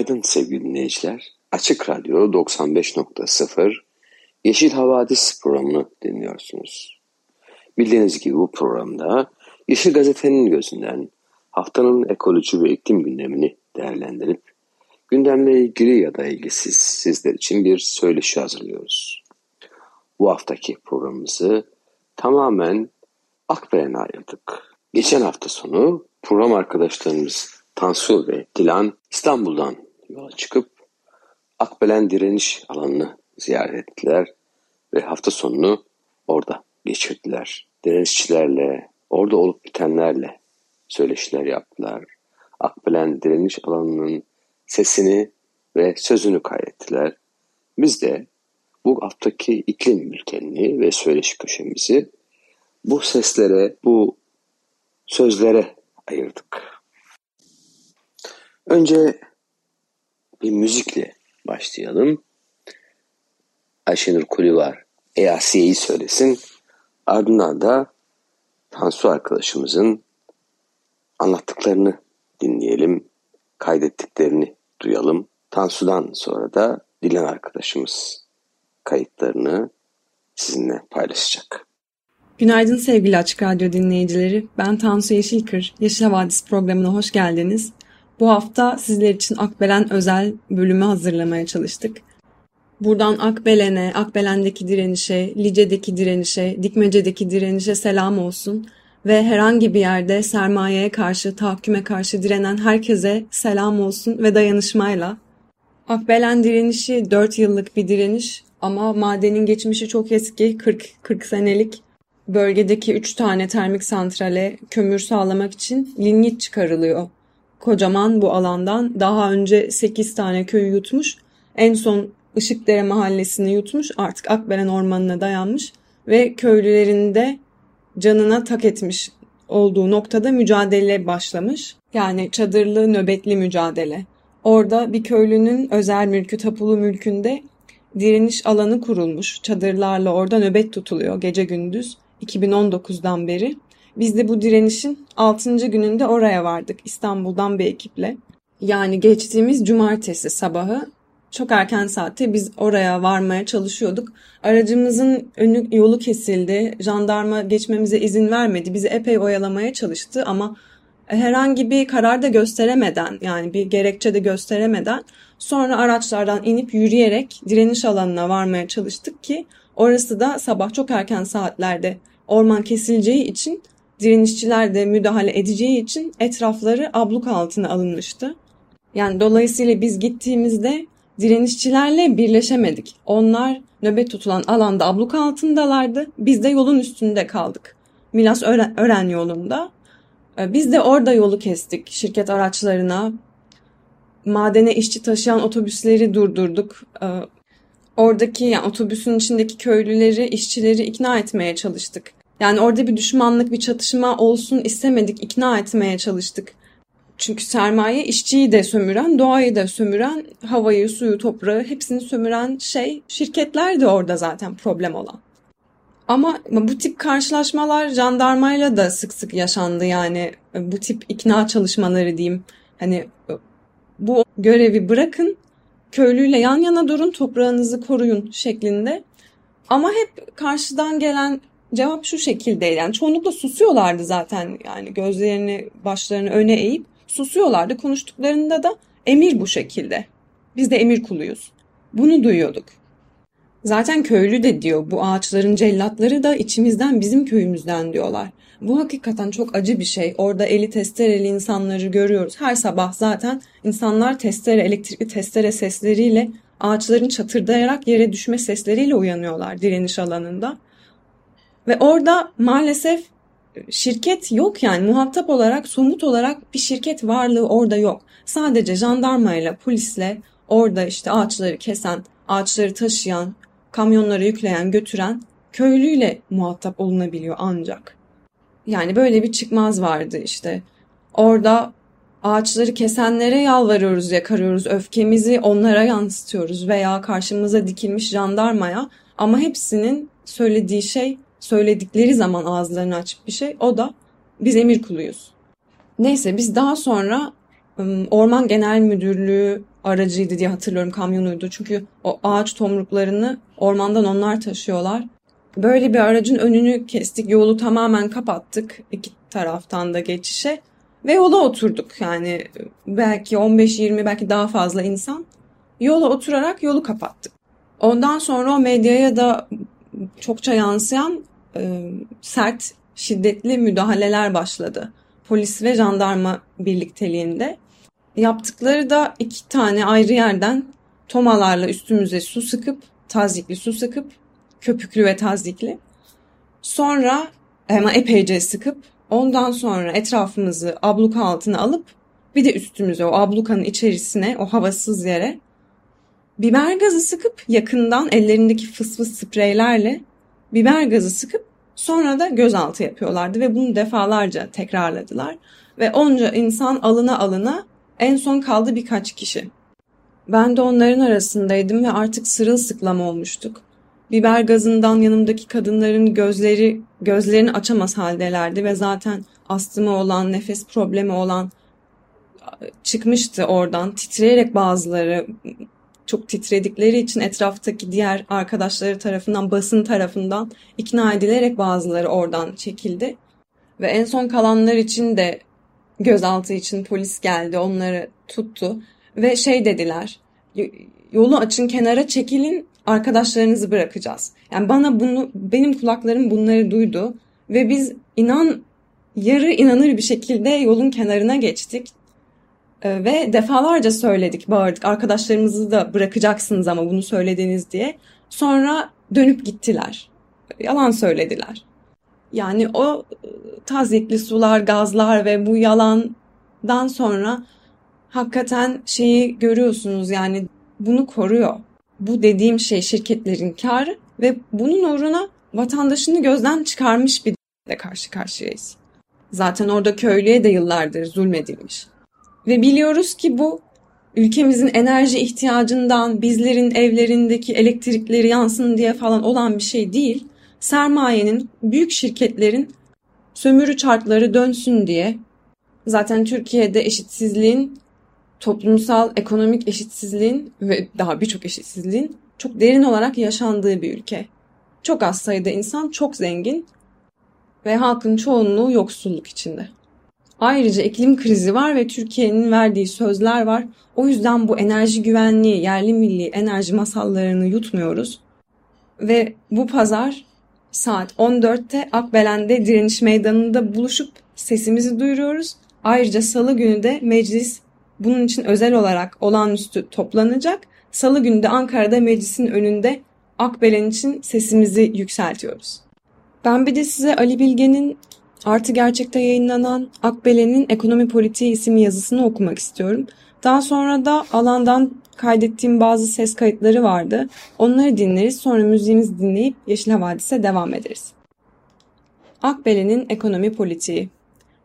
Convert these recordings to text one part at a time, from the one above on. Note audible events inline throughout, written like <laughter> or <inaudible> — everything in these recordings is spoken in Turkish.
Günaydın sevgili dinleyiciler. Açık Radyo 95.0 Yeşil Havadis programını dinliyorsunuz. Bildiğiniz gibi bu programda Yeşil Gazete'nin gözünden haftanın ekoloji ve iklim gündemini değerlendirip gündemle ilgili ya da ilgisiz sizler için bir söyleşi hazırlıyoruz. Bu haftaki programımızı tamamen Akbelen'e ayırdık. Geçen hafta sonu program arkadaşlarımız Tansu ve Dilan İstanbul'dan yola çıkıp Akbelen direniş alanını ziyaret ettiler ve hafta sonunu orada geçirdiler. Direnişçilerle, orada olup bitenlerle söyleşiler yaptılar. Akbelen direniş alanının sesini ve sözünü kaydettiler. Biz de bu haftaki iklim bültenini ve söyleşi köşemizi bu seslere, bu sözlere ayırdık. Önce bir müzikle başlayalım. Ayşenur Kulivar EASİ'yi söylesin. Ardından da Tansu arkadaşımızın anlattıklarını dinleyelim, kaydettiklerini duyalım. Tansu'dan sonra da Dilan arkadaşımız kayıtlarını sizinle paylaşacak. Günaydın sevgili Açık Radyo dinleyicileri. Ben Tansu Yeşilkır. Yeşil Havadis programına hoş geldiniz. Bu hafta sizler için Akbelen özel bölümü hazırlamaya çalıştık. Buradan Akbelen'e, Akbelen'deki direnişe, Lice'deki direnişe, Dikmece'deki direnişe selam olsun ve herhangi bir yerde sermayeye karşı, tahakküme karşı direnen herkese selam olsun ve dayanışmayla. Akbelen direnişi 4 yıllık bir direniş ama madenin geçmişi çok eski, 40, 40 senelik. Bölgedeki 3 tane termik santrale kömür sağlamak için linyit çıkarılıyor kocaman bu alandan daha önce 8 tane köyü yutmuş. En son Işıkdere mahallesini yutmuş. Artık Akbelen ormanına dayanmış ve köylülerin de canına tak etmiş olduğu noktada mücadele başlamış. Yani çadırlı nöbetli mücadele. Orada bir köylünün özel mülkü tapulu mülkünde direniş alanı kurulmuş. Çadırlarla orada nöbet tutuluyor gece gündüz 2019'dan beri. Biz de bu direnişin 6. gününde oraya vardık İstanbul'dan bir ekiple. Yani geçtiğimiz cumartesi sabahı çok erken saatte biz oraya varmaya çalışıyorduk. Aracımızın önü yolu kesildi. Jandarma geçmemize izin vermedi. Bizi epey oyalamaya çalıştı ama herhangi bir karar da gösteremeden yani bir gerekçe de gösteremeden sonra araçlardan inip yürüyerek direniş alanına varmaya çalıştık ki orası da sabah çok erken saatlerde orman kesileceği için direnişçiler de müdahale edeceği için etrafları abluk altına alınmıştı. Yani dolayısıyla biz gittiğimizde direnişçilerle birleşemedik. Onlar nöbet tutulan alanda abluk altındalardı. Biz de yolun üstünde kaldık. Milas Ören, yolunda. Ee, biz de orada yolu kestik şirket araçlarına. Madene işçi taşıyan otobüsleri durdurduk. Ee, oradaki yani otobüsün içindeki köylüleri, işçileri ikna etmeye çalıştık. Yani orada bir düşmanlık, bir çatışma olsun istemedik, ikna etmeye çalıştık. Çünkü sermaye işçiyi de sömüren, doğayı da sömüren, havayı, suyu, toprağı hepsini sömüren şey şirketler de orada zaten problem olan. Ama bu tip karşılaşmalar jandarmayla da sık sık yaşandı yani bu tip ikna çalışmaları diyeyim. Hani bu görevi bırakın, köylüyle yan yana durun, toprağınızı koruyun şeklinde. Ama hep karşıdan gelen cevap şu şekildeydi. Yani çoğunlukla susuyorlardı zaten yani gözlerini başlarını öne eğip susuyorlardı. Konuştuklarında da emir bu şekilde. Biz de emir kuluyuz. Bunu duyuyorduk. Zaten köylü de diyor bu ağaçların cellatları da içimizden bizim köyümüzden diyorlar. Bu hakikaten çok acı bir şey. Orada eli testereli insanları görüyoruz. Her sabah zaten insanlar testere, elektrikli testere sesleriyle ağaçların çatırdayarak yere düşme sesleriyle uyanıyorlar direniş alanında. Ve orada maalesef şirket yok yani muhatap olarak somut olarak bir şirket varlığı orada yok. Sadece jandarmayla polisle orada işte ağaçları kesen, ağaçları taşıyan, kamyonlara yükleyen, götüren köylüyle muhatap olunabiliyor ancak. Yani böyle bir çıkmaz vardı işte. Orada ağaçları kesenlere yalvarıyoruz, yakarıyoruz, öfkemizi onlara yansıtıyoruz veya karşımıza dikilmiş jandarmaya ama hepsinin söylediği şey, söyledikleri zaman ağızlarını açıp bir şey o da biz emir kuluyuz. Neyse biz daha sonra Orman Genel Müdürlüğü aracıydı diye hatırlıyorum kamyonuydu. Çünkü o ağaç tomruklarını ormandan onlar taşıyorlar. Böyle bir aracın önünü kestik, yolu tamamen kapattık iki taraftan da geçişe ve yola oturduk. Yani belki 15-20 belki daha fazla insan yola oturarak yolu kapattık. Ondan sonra o medyaya da çokça yansıyan e, sert, şiddetli müdahaleler başladı. Polis ve jandarma birlikteliğinde. Yaptıkları da iki tane ayrı yerden tomalarla üstümüze su sıkıp, tazikli su sıkıp, köpüklü ve tazikli. Sonra ama epeyce sıkıp ondan sonra etrafımızı abluka altına alıp bir de üstümüze o ablukanın içerisine o havasız yere biber gazı sıkıp yakından ellerindeki fıs fıs spreylerle biber gazı sıkıp sonra da gözaltı yapıyorlardı ve bunu defalarca tekrarladılar. Ve onca insan alına alına en son kaldı birkaç kişi. Ben de onların arasındaydım ve artık sırılsıklam olmuştuk. Biber gazından yanımdaki kadınların gözleri gözlerini açamaz haldelerdi ve zaten astımı olan, nefes problemi olan çıkmıştı oradan. Titreyerek bazıları çok titredikleri için etraftaki diğer arkadaşları tarafından, basın tarafından ikna edilerek bazıları oradan çekildi. Ve en son kalanlar için de gözaltı için polis geldi, onları tuttu ve şey dediler. Yolu açın, kenara çekilin, arkadaşlarınızı bırakacağız. Yani bana bunu benim kulaklarım bunları duydu ve biz inan yarı inanır bir şekilde yolun kenarına geçtik. Ee, ve defalarca söyledik, bağırdık. Arkadaşlarımızı da bırakacaksınız ama bunu söylediniz diye. Sonra dönüp gittiler. Yalan söylediler. Yani o e, tazikli sular, gazlar ve bu yalandan sonra hakikaten şeyi görüyorsunuz yani bunu koruyor. Bu dediğim şey şirketlerin karı ve bunun uğruna vatandaşını gözden çıkarmış bir de karşı karşıyayız. Zaten orada köylüye de yıllardır zulmedilmiş. Ve biliyoruz ki bu ülkemizin enerji ihtiyacından bizlerin evlerindeki elektrikleri yansın diye falan olan bir şey değil. Sermayenin, büyük şirketlerin sömürü çarkları dönsün diye zaten Türkiye'de eşitsizliğin, toplumsal, ekonomik eşitsizliğin ve daha birçok eşitsizliğin çok derin olarak yaşandığı bir ülke. Çok az sayıda insan çok zengin ve halkın çoğunluğu yoksulluk içinde. Ayrıca iklim krizi var ve Türkiye'nin verdiği sözler var. O yüzden bu enerji güvenliği, yerli milli enerji masallarını yutmuyoruz. Ve bu pazar saat 14'te Akbelen'de direniş meydanında buluşup sesimizi duyuruyoruz. Ayrıca salı günü de meclis bunun için özel olarak olağanüstü toplanacak. Salı günü de Ankara'da meclisin önünde Akbelen için sesimizi yükseltiyoruz. Ben bir de size Ali Bilge'nin Artı Gerçek'te yayınlanan Akbelen'in Ekonomi Politiği isimli yazısını okumak istiyorum. Daha sonra da alandan kaydettiğim bazı ses kayıtları vardı. Onları dinleriz sonra müziğimizi dinleyip Yeşil Havadis'e devam ederiz. Akbelen'in Ekonomi Politiği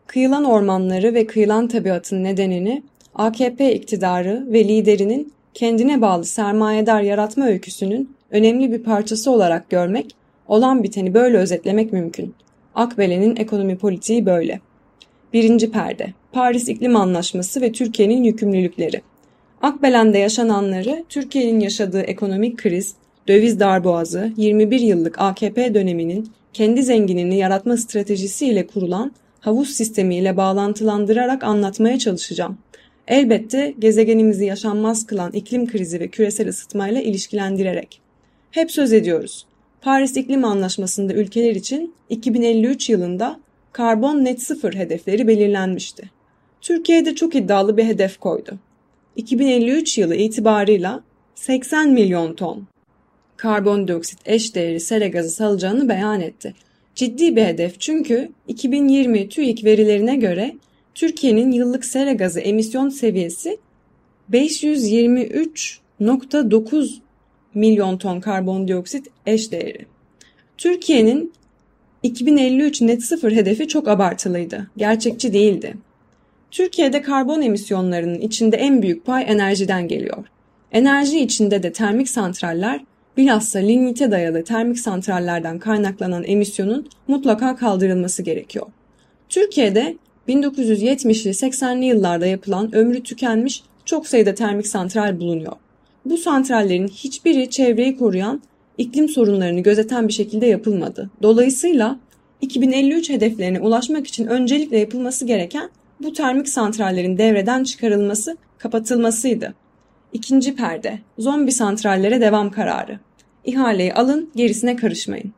Kıyılan ormanları ve kıyılan tabiatın nedenini AKP iktidarı ve liderinin kendine bağlı sermayedar yaratma öyküsünün önemli bir parçası olarak görmek, olan biteni böyle özetlemek mümkün. Akbelen'in ekonomi politiği böyle. Birinci perde. Paris İklim Anlaşması ve Türkiye'nin yükümlülükleri. Akbelen'de yaşananları, Türkiye'nin yaşadığı ekonomik kriz, döviz darboğazı, 21 yıllık AKP döneminin kendi zenginini yaratma stratejisiyle kurulan havuz sistemiyle bağlantılandırarak anlatmaya çalışacağım. Elbette gezegenimizi yaşanmaz kılan iklim krizi ve küresel ısıtmayla ilişkilendirerek. Hep söz ediyoruz. Paris İklim Anlaşması'nda ülkeler için 2053 yılında karbon net sıfır hedefleri belirlenmişti. Türkiye de çok iddialı bir hedef koydu. 2053 yılı itibarıyla 80 milyon ton karbondioksit eş değeri sera gazı salacağını beyan etti. Ciddi bir hedef çünkü 2020 TÜİK verilerine göre Türkiye'nin yıllık sera gazı emisyon seviyesi 523.9 milyon ton karbondioksit eş değeri. Türkiye'nin 2053 net sıfır hedefi çok abartılıydı, gerçekçi değildi. Türkiye'de karbon emisyonlarının içinde en büyük pay enerjiden geliyor. Enerji içinde de termik santraller, bilhassa lignite dayalı termik santrallerden kaynaklanan emisyonun mutlaka kaldırılması gerekiyor. Türkiye'de 1970'li 80'li yıllarda yapılan ömrü tükenmiş çok sayıda termik santral bulunuyor. Bu santrallerin hiçbiri çevreyi koruyan, iklim sorunlarını gözeten bir şekilde yapılmadı. Dolayısıyla 2053 hedeflerine ulaşmak için öncelikle yapılması gereken bu termik santrallerin devreden çıkarılması, kapatılmasıydı. İkinci perde, zombi santrallere devam kararı. İhaleyi alın, gerisine karışmayın.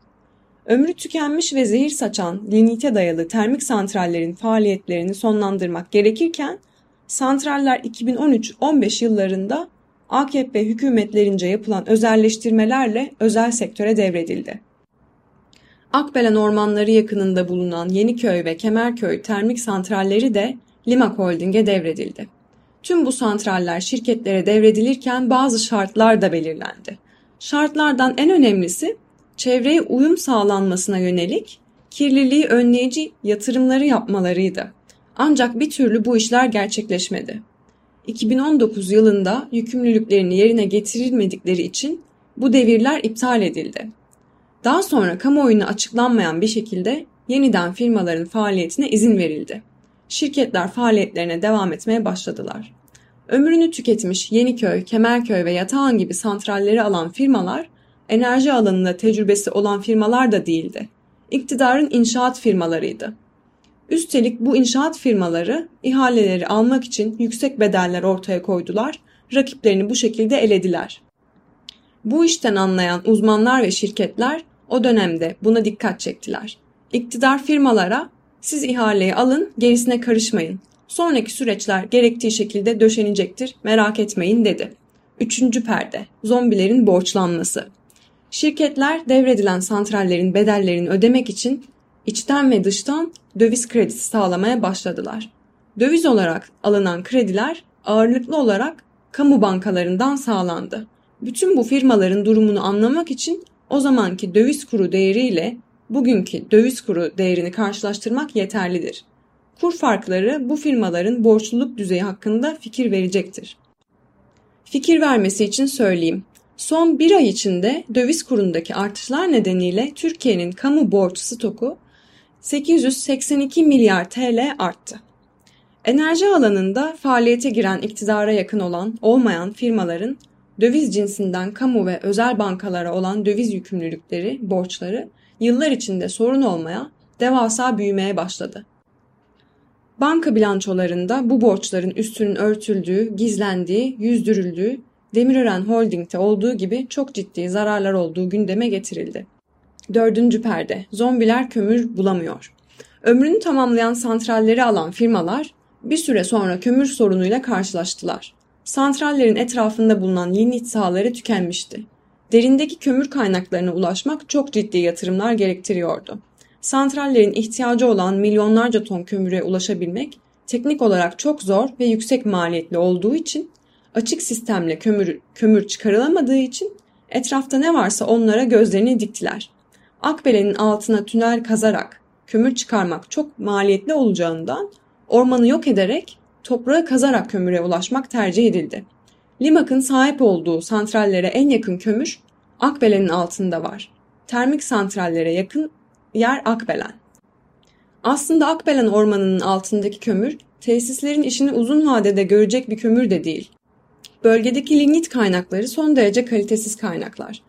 Ömrü tükenmiş ve zehir saçan lignite dayalı termik santrallerin faaliyetlerini sonlandırmak gerekirken, santraller 2013-15 yıllarında AKP hükümetlerince yapılan özelleştirmelerle özel sektöre devredildi. Akbelen ormanları yakınında bulunan Yeniköy ve Kemerköy termik santralleri de Limak Holding'e devredildi. Tüm bu santraller şirketlere devredilirken bazı şartlar da belirlendi. Şartlardan en önemlisi çevreye uyum sağlanmasına yönelik kirliliği önleyici yatırımları yapmalarıydı. Ancak bir türlü bu işler gerçekleşmedi. 2019 yılında yükümlülüklerini yerine getirilmedikleri için bu devirler iptal edildi. Daha sonra kamuoyuna açıklanmayan bir şekilde yeniden firmaların faaliyetine izin verildi. Şirketler faaliyetlerine devam etmeye başladılar. Ömrünü tüketmiş Yeniköy, Kemerköy ve Yatağan gibi santralleri alan firmalar, enerji alanında tecrübesi olan firmalar da değildi. İktidarın inşaat firmalarıydı. Üstelik bu inşaat firmaları ihaleleri almak için yüksek bedeller ortaya koydular, rakiplerini bu şekilde elediler. Bu işten anlayan uzmanlar ve şirketler o dönemde buna dikkat çektiler. İktidar firmalara siz ihaleyi alın gerisine karışmayın. Sonraki süreçler gerektiği şekilde döşenecektir merak etmeyin dedi. Üçüncü perde zombilerin borçlanması. Şirketler devredilen santrallerin bedellerini ödemek için içten ve dıştan döviz kredisi sağlamaya başladılar. Döviz olarak alınan krediler ağırlıklı olarak kamu bankalarından sağlandı. Bütün bu firmaların durumunu anlamak için o zamanki döviz kuru değeriyle bugünkü döviz kuru değerini karşılaştırmak yeterlidir. Kur farkları bu firmaların borçluluk düzeyi hakkında fikir verecektir. Fikir vermesi için söyleyeyim. Son bir ay içinde döviz kurundaki artışlar nedeniyle Türkiye'nin kamu borç stoku 882 milyar TL arttı. Enerji alanında faaliyete giren iktidara yakın olan, olmayan firmaların döviz cinsinden kamu ve özel bankalara olan döviz yükümlülükleri, borçları yıllar içinde sorun olmaya, devasa büyümeye başladı. Banka bilançolarında bu borçların üstünün örtüldüğü, gizlendiği, yüzdürüldüğü, Demirören Holding'de olduğu gibi çok ciddi zararlar olduğu gündeme getirildi. Dördüncü perde, zombiler kömür bulamıyor. Ömrünü tamamlayan santralleri alan firmalar bir süre sonra kömür sorunuyla karşılaştılar. Santrallerin etrafında bulunan lignit sahaları tükenmişti. Derindeki kömür kaynaklarına ulaşmak çok ciddi yatırımlar gerektiriyordu. Santrallerin ihtiyacı olan milyonlarca ton kömüre ulaşabilmek teknik olarak çok zor ve yüksek maliyetli olduğu için açık sistemle kömür, kömür çıkarılamadığı için etrafta ne varsa onlara gözlerini diktiler. Akbelen'in altına tünel kazarak kömür çıkarmak çok maliyetli olacağından ormanı yok ederek toprağı kazarak kömüre ulaşmak tercih edildi. Limak'ın sahip olduğu santrallere en yakın kömür Akbelen'in altında var. Termik santrallere yakın yer Akbelen. Aslında Akbelen ormanının altındaki kömür tesislerin işini uzun vadede görecek bir kömür de değil. Bölgedeki lignit kaynakları son derece kalitesiz kaynaklar.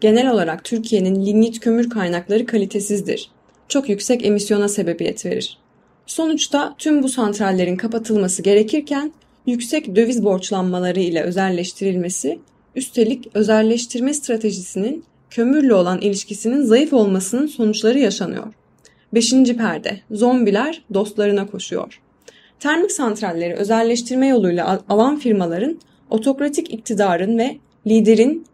Genel olarak Türkiye'nin lignit kömür kaynakları kalitesizdir. Çok yüksek emisyona sebebiyet verir. Sonuçta tüm bu santrallerin kapatılması gerekirken yüksek döviz borçlanmaları ile özelleştirilmesi, üstelik özelleştirme stratejisinin kömürle olan ilişkisinin zayıf olmasının sonuçları yaşanıyor. Beşinci perde, zombiler dostlarına koşuyor. Termik santralleri özelleştirme yoluyla alan firmaların otokratik iktidarın ve liderin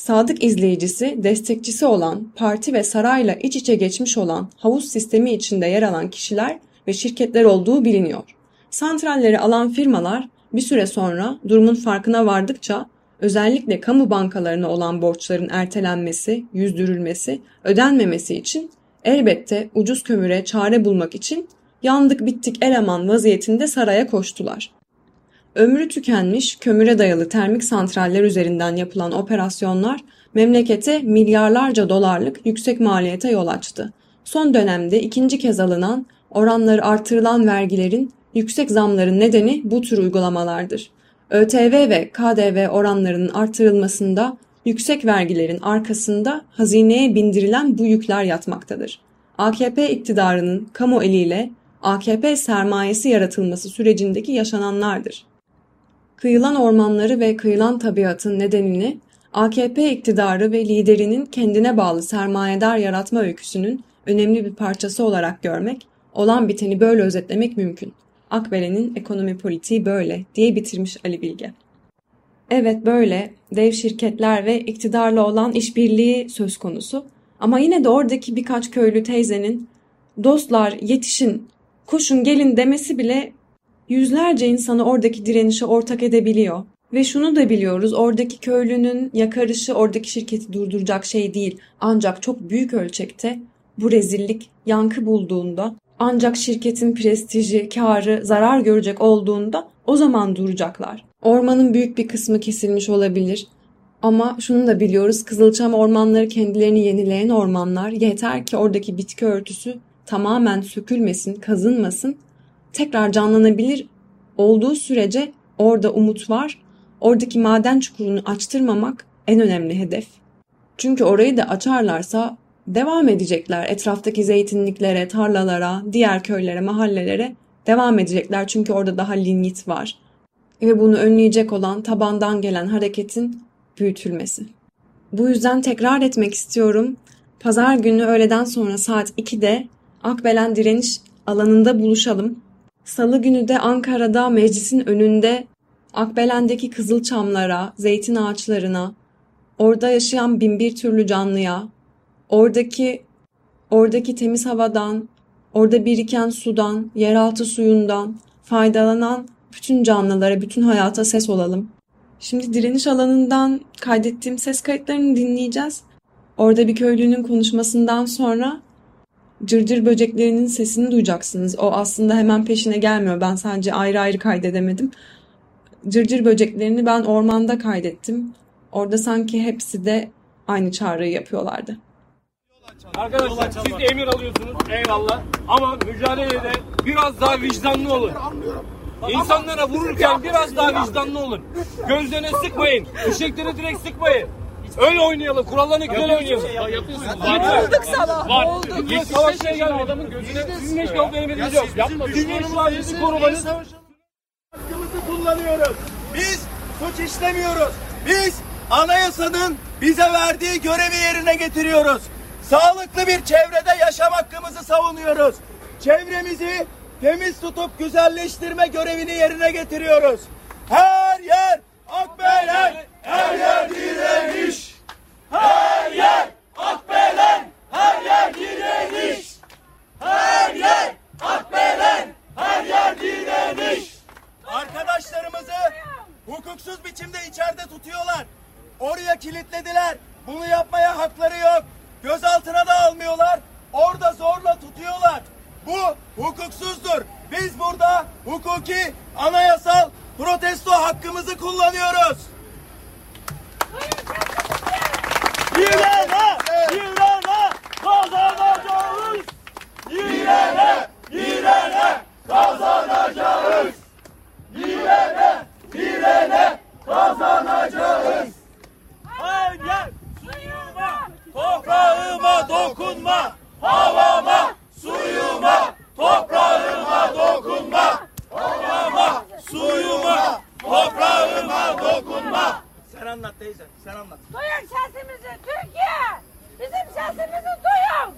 Sadık izleyicisi, destekçisi olan, parti ve sarayla iç içe geçmiş olan havuz sistemi içinde yer alan kişiler ve şirketler olduğu biliniyor. Santralleri alan firmalar bir süre sonra durumun farkına vardıkça özellikle kamu bankalarına olan borçların ertelenmesi, yüzdürülmesi, ödenmemesi için elbette ucuz kömüre çare bulmak için yandık bittik eleman vaziyetinde saraya koştular. Ömrü tükenmiş kömüre dayalı termik santraller üzerinden yapılan operasyonlar memlekete milyarlarca dolarlık yüksek maliyete yol açtı. Son dönemde ikinci kez alınan oranları artırılan vergilerin yüksek zamların nedeni bu tür uygulamalardır. ÖTV ve KDV oranlarının artırılmasında yüksek vergilerin arkasında hazineye bindirilen bu yükler yatmaktadır. AKP iktidarının kamu eliyle AKP sermayesi yaratılması sürecindeki yaşananlardır. Kıyılan ormanları ve kıyılan tabiatın nedenini AKP iktidarı ve liderinin kendine bağlı sermayedar yaratma öyküsünün önemli bir parçası olarak görmek, olan biteni böyle özetlemek mümkün. Akbelen'in ekonomi politiği böyle diye bitirmiş Ali Bilge. Evet böyle dev şirketler ve iktidarla olan işbirliği söz konusu. Ama yine de oradaki birkaç köylü teyzenin dostlar yetişin, koşun gelin demesi bile yüzlerce insanı oradaki direnişe ortak edebiliyor. Ve şunu da biliyoruz oradaki köylünün yakarışı oradaki şirketi durduracak şey değil. Ancak çok büyük ölçekte bu rezillik yankı bulduğunda ancak şirketin prestiji, karı zarar görecek olduğunda o zaman duracaklar. Ormanın büyük bir kısmı kesilmiş olabilir. Ama şunu da biliyoruz Kızılçam ormanları kendilerini yenileyen ormanlar yeter ki oradaki bitki örtüsü tamamen sökülmesin, kazınmasın, tekrar canlanabilir olduğu sürece orada umut var. Oradaki maden çukurunu açtırmamak en önemli hedef. Çünkü orayı da açarlarsa devam edecekler. Etraftaki zeytinliklere, tarlalara, diğer köylere, mahallelere devam edecekler. Çünkü orada daha lignit var. Ve bunu önleyecek olan tabandan gelen hareketin büyütülmesi. Bu yüzden tekrar etmek istiyorum. Pazar günü öğleden sonra saat 2'de Akbelen direniş alanında buluşalım. Salı günü de Ankara'da meclisin önünde Akbelen'deki kızılçamlara, zeytin ağaçlarına, orada yaşayan binbir türlü canlıya, oradaki oradaki temiz havadan, orada biriken sudan, yeraltı suyundan faydalanan bütün canlılara, bütün hayata ses olalım. Şimdi direniş alanından kaydettiğim ses kayıtlarını dinleyeceğiz. Orada bir köylünün konuşmasından sonra cırcır böceklerinin sesini duyacaksınız. O aslında hemen peşine gelmiyor. Ben sadece ayrı ayrı kaydedemedim. Cırcır böceklerini ben ormanda kaydettim. Orada sanki hepsi de aynı çağrıyı yapıyorlardı. Arkadaşlar siz emir alıyorsunuz eyvallah ama mücadelede biraz daha vicdanlı olun. İnsanlara vururken biraz daha vicdanlı olun. Gözlerine sıkmayın. Fişekleri direkt sıkmayın. Öyle oynayalım. Kurallarına göre oynayalım. Yapıyorsunuz. sana. Var. Hiç savaşmaya gelmiyor. Adamın gözüne sizin hiç yok emriniz yok. Yapmadınız. Var bizi korumanız. Hakkımızı kullanıyoruz. Biz suç işlemiyoruz. Biz anayasanın bize verdiği görevi yerine getiriyoruz. Sağlıklı bir çevrede yaşam hakkımızı savunuyoruz. Çevremizi temiz tutup güzelleştirme görevini yerine getiriyoruz. Her yer Akbelen, her yer direniş. Her yer Akbelen, her yer direniş. Her yer Akbelen, her yer direniş. Arkadaşlarımızı hukuksuz biçimde içeride tutuyorlar. Oraya kilitlediler. Bunu yapmaya hakları yok. Gözaltına da almıyorlar. Orada zorla tutuyorlar. Bu hukuksuzdur. Biz burada hukuki, anayasal protesto hakkımızı kullanıyoruz. Direne, direne kazanacağız. Direne, direne kazanacağız. Direne, direne kazanacağız. Her yer suyuma, toprağıma dokunma. Havama, suyuma, toprağıma dokunma. Suyuma, toprağıma dokunma. Sen anlat teyze, sen anlat. Duyun sesimizi Türkiye. Bizim sesimizi duyun.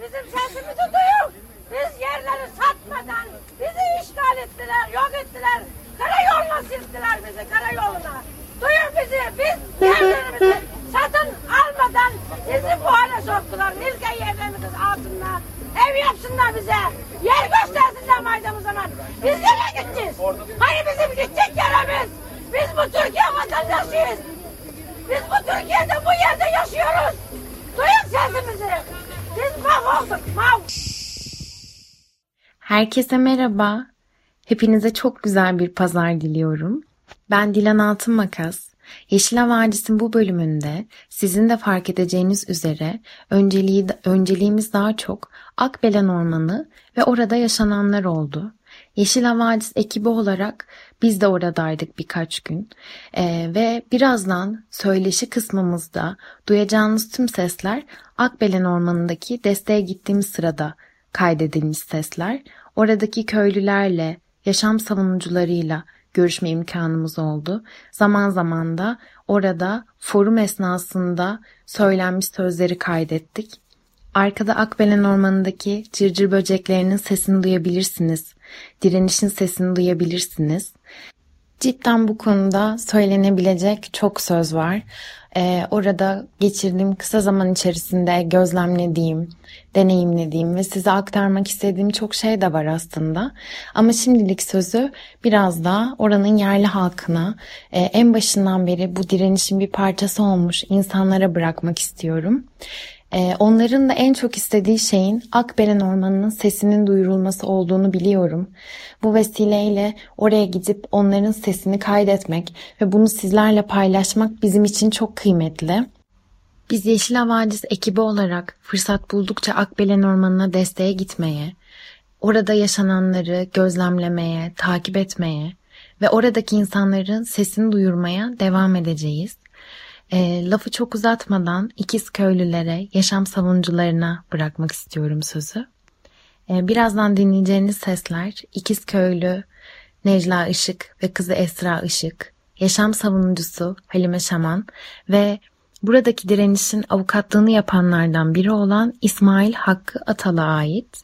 Bizim sesimizi duyun. Biz yerleri satmadan bizi işgal ettiler, yok ettiler. Karayoluna sildiler bizi karayoluna. Duyun bizi. Biz <laughs> yerlerimizi satın Bizi bu hale soktular. Nilke yerlerimiz altında. Ev yapsınlar bize. Yer göstersinler maydamız zaman. Biz nereye gideceğiz? Hani bizim gidecek yerimiz? Biz bu Türkiye vatandaşıyız. Biz bu Türkiye'de bu yerde yaşıyoruz. Duyun sesimizi. Biz mahvolduk. Mav. Herkese merhaba. Hepinize çok güzel bir pazar diliyorum. Ben Dilan Altın Makas. Yeşil Vadisi'nin bu bölümünde sizin de fark edeceğiniz üzere önceliği, önceliğimiz daha çok Akbelen Ormanı ve orada yaşananlar oldu. Yeşil Havadis ekibi olarak biz de oradaydık birkaç gün ee, ve birazdan söyleşi kısmımızda duyacağınız tüm sesler Akbelen Ormanı'ndaki desteğe gittiğimiz sırada kaydedilmiş sesler. Oradaki köylülerle, yaşam savunucularıyla görüşme imkanımız oldu. Zaman zaman da orada forum esnasında söylenmiş sözleri kaydettik. Arkada Akbelen Ormanı'ndaki cırcır böceklerinin sesini duyabilirsiniz. Direnişin sesini duyabilirsiniz. Cidden bu konuda söylenebilecek çok söz var. Ee, orada geçirdiğim kısa zaman içerisinde gözlemlediğim, deneyimlediğim ve size aktarmak istediğim çok şey de var aslında. Ama şimdilik sözü biraz da oranın yerli halkına e, en başından beri bu direnişin bir parçası olmuş insanlara bırakmak istiyorum. Ee, onların da en çok istediği şeyin Akbelen Ormanı'nın sesinin duyurulması olduğunu biliyorum. Bu vesileyle oraya gidip onların sesini kaydetmek ve bunu sizlerle paylaşmak bizim için çok kıymetli. Biz Yeşil Havadis ekibi olarak fırsat buldukça Akbelen Ormanı'na desteğe gitmeye, orada yaşananları gözlemlemeye, takip etmeye ve oradaki insanların sesini duyurmaya devam edeceğiz. E, lafı çok uzatmadan ikiz köylülere, yaşam savunucularına bırakmak istiyorum sözü. E, birazdan dinleyeceğiniz sesler ikiz köylü Necla Işık ve kızı Esra Işık, yaşam savunucusu Halime Şaman ve buradaki direnişin avukatlığını yapanlardan biri olan İsmail Hakkı Atal'a ait.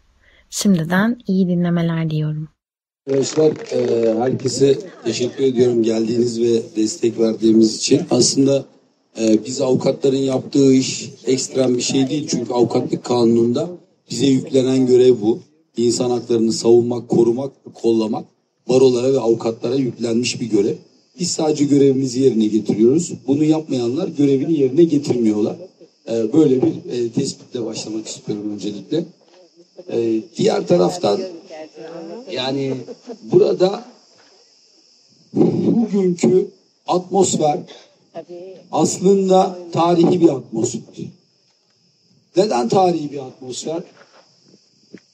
Şimdiden iyi dinlemeler diyorum. Arkadaşlar e, herkese teşekkür ediyorum geldiğiniz ve destek verdiğimiz için. Aslında ee, biz avukatların yaptığı iş ekstrem bir şey değil. Çünkü avukatlık kanununda bize yüklenen görev bu. İnsan haklarını savunmak, korumak, kollamak barolara ve avukatlara yüklenmiş bir görev. Biz sadece görevimizi yerine getiriyoruz. Bunu yapmayanlar görevini yerine getirmiyorlar. Ee, böyle bir e, tespitle başlamak istiyorum öncelikle. Ee, diğer taraftan yani burada bugünkü atmosfer aslında tarihi bir atmosfer. Neden tarihi bir atmosfer?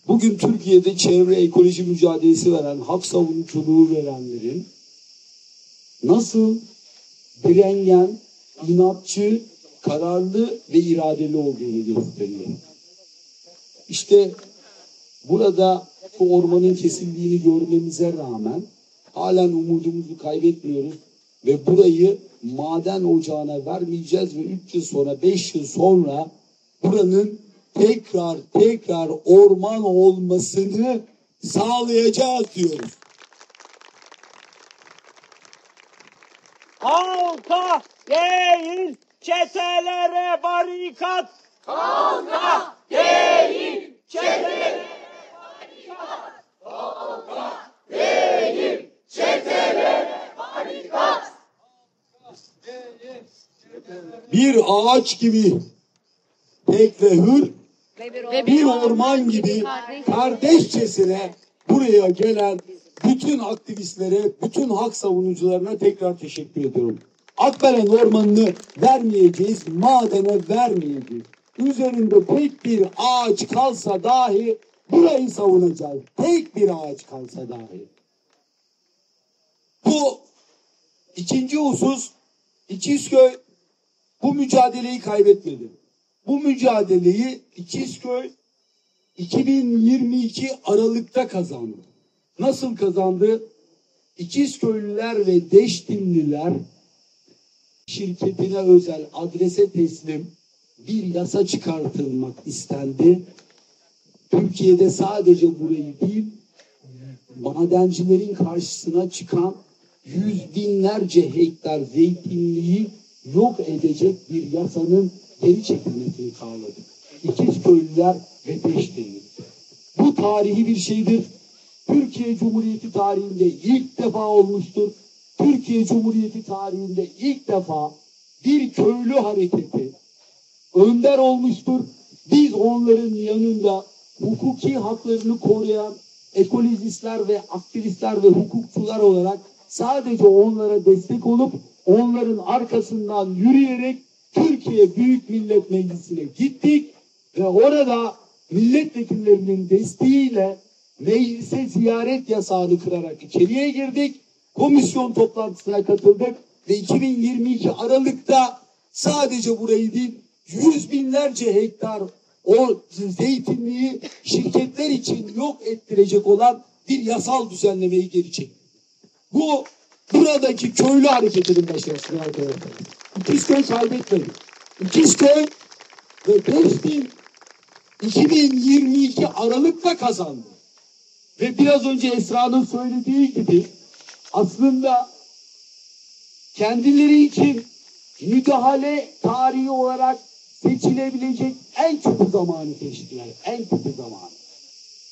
Bugün Türkiye'de çevre ekoloji mücadelesi veren, hak savunuculuğu verenlerin nasıl direngen, inatçı, kararlı ve iradeli olduğunu gösteriyor. İşte burada bu ormanın kesildiğini görmemize rağmen halen umudumuzu kaybetmiyoruz ve burayı maden ocağına vermeyeceğiz ve 3 yıl sonra 5 yıl sonra buranın tekrar tekrar orman olmasını sağlayacağız diyoruz. Halka değil çetelere barikat. Halka değil çetelere barikat. Halka değil çetelere barikat bir ağaç gibi tek ve hür, bir orman gibi kardeşçesine buraya gelen bütün aktivistlere, bütün hak savunucularına tekrar teşekkür ediyorum. Akbelen ormanını vermeyeceğiz, madene vermeyeceğiz. Üzerinde tek bir ağaç kalsa dahi burayı savunacağız. Tek bir ağaç kalsa dahi. Bu ikinci husus İkizköy bu mücadeleyi kaybetmedi. Bu mücadeleyi İkizköy 2022 Aralık'ta kazandı. Nasıl kazandı? İkizköylüler ve Deştimliler şirketine özel adrese teslim bir yasa çıkartılmak istendi. Türkiye'de sadece burayı değil, madencilerin karşısına çıkan yüz binlerce hektar zeytinliği yok edecek bir yasanın geri çekilmesini sağladık. İkiz köylüler ve beş. Bu tarihi bir şeydir. Türkiye Cumhuriyeti tarihinde ilk defa olmuştur. Türkiye Cumhuriyeti tarihinde ilk defa bir köylü hareketi önder olmuştur. Biz onların yanında hukuki haklarını koruyan ekolojistler ve aktivistler ve hukukçular olarak sadece onlara destek olup onların arkasından yürüyerek Türkiye Büyük Millet Meclisi'ne gittik ve orada milletvekillerinin desteğiyle meclise ziyaret yasağını kırarak içeriye girdik. Komisyon toplantısına katıldık ve 2022 Aralık'ta sadece burayı değil yüz binlerce hektar o zeytinliği şirketler için yok ettirecek olan bir yasal düzenlemeyi geri çekti. Bu buradaki köylü hareketinin başarısıdır arkadaşlar. İkizköy kaybetmedi. İkizköy ve 5000 2022 Aralık'ta kazandı. Ve biraz önce Esra'nın söylediği gibi aslında kendileri için müdahale tarihi olarak seçilebilecek en kötü zamanı seçtiler. En kötü zamanı.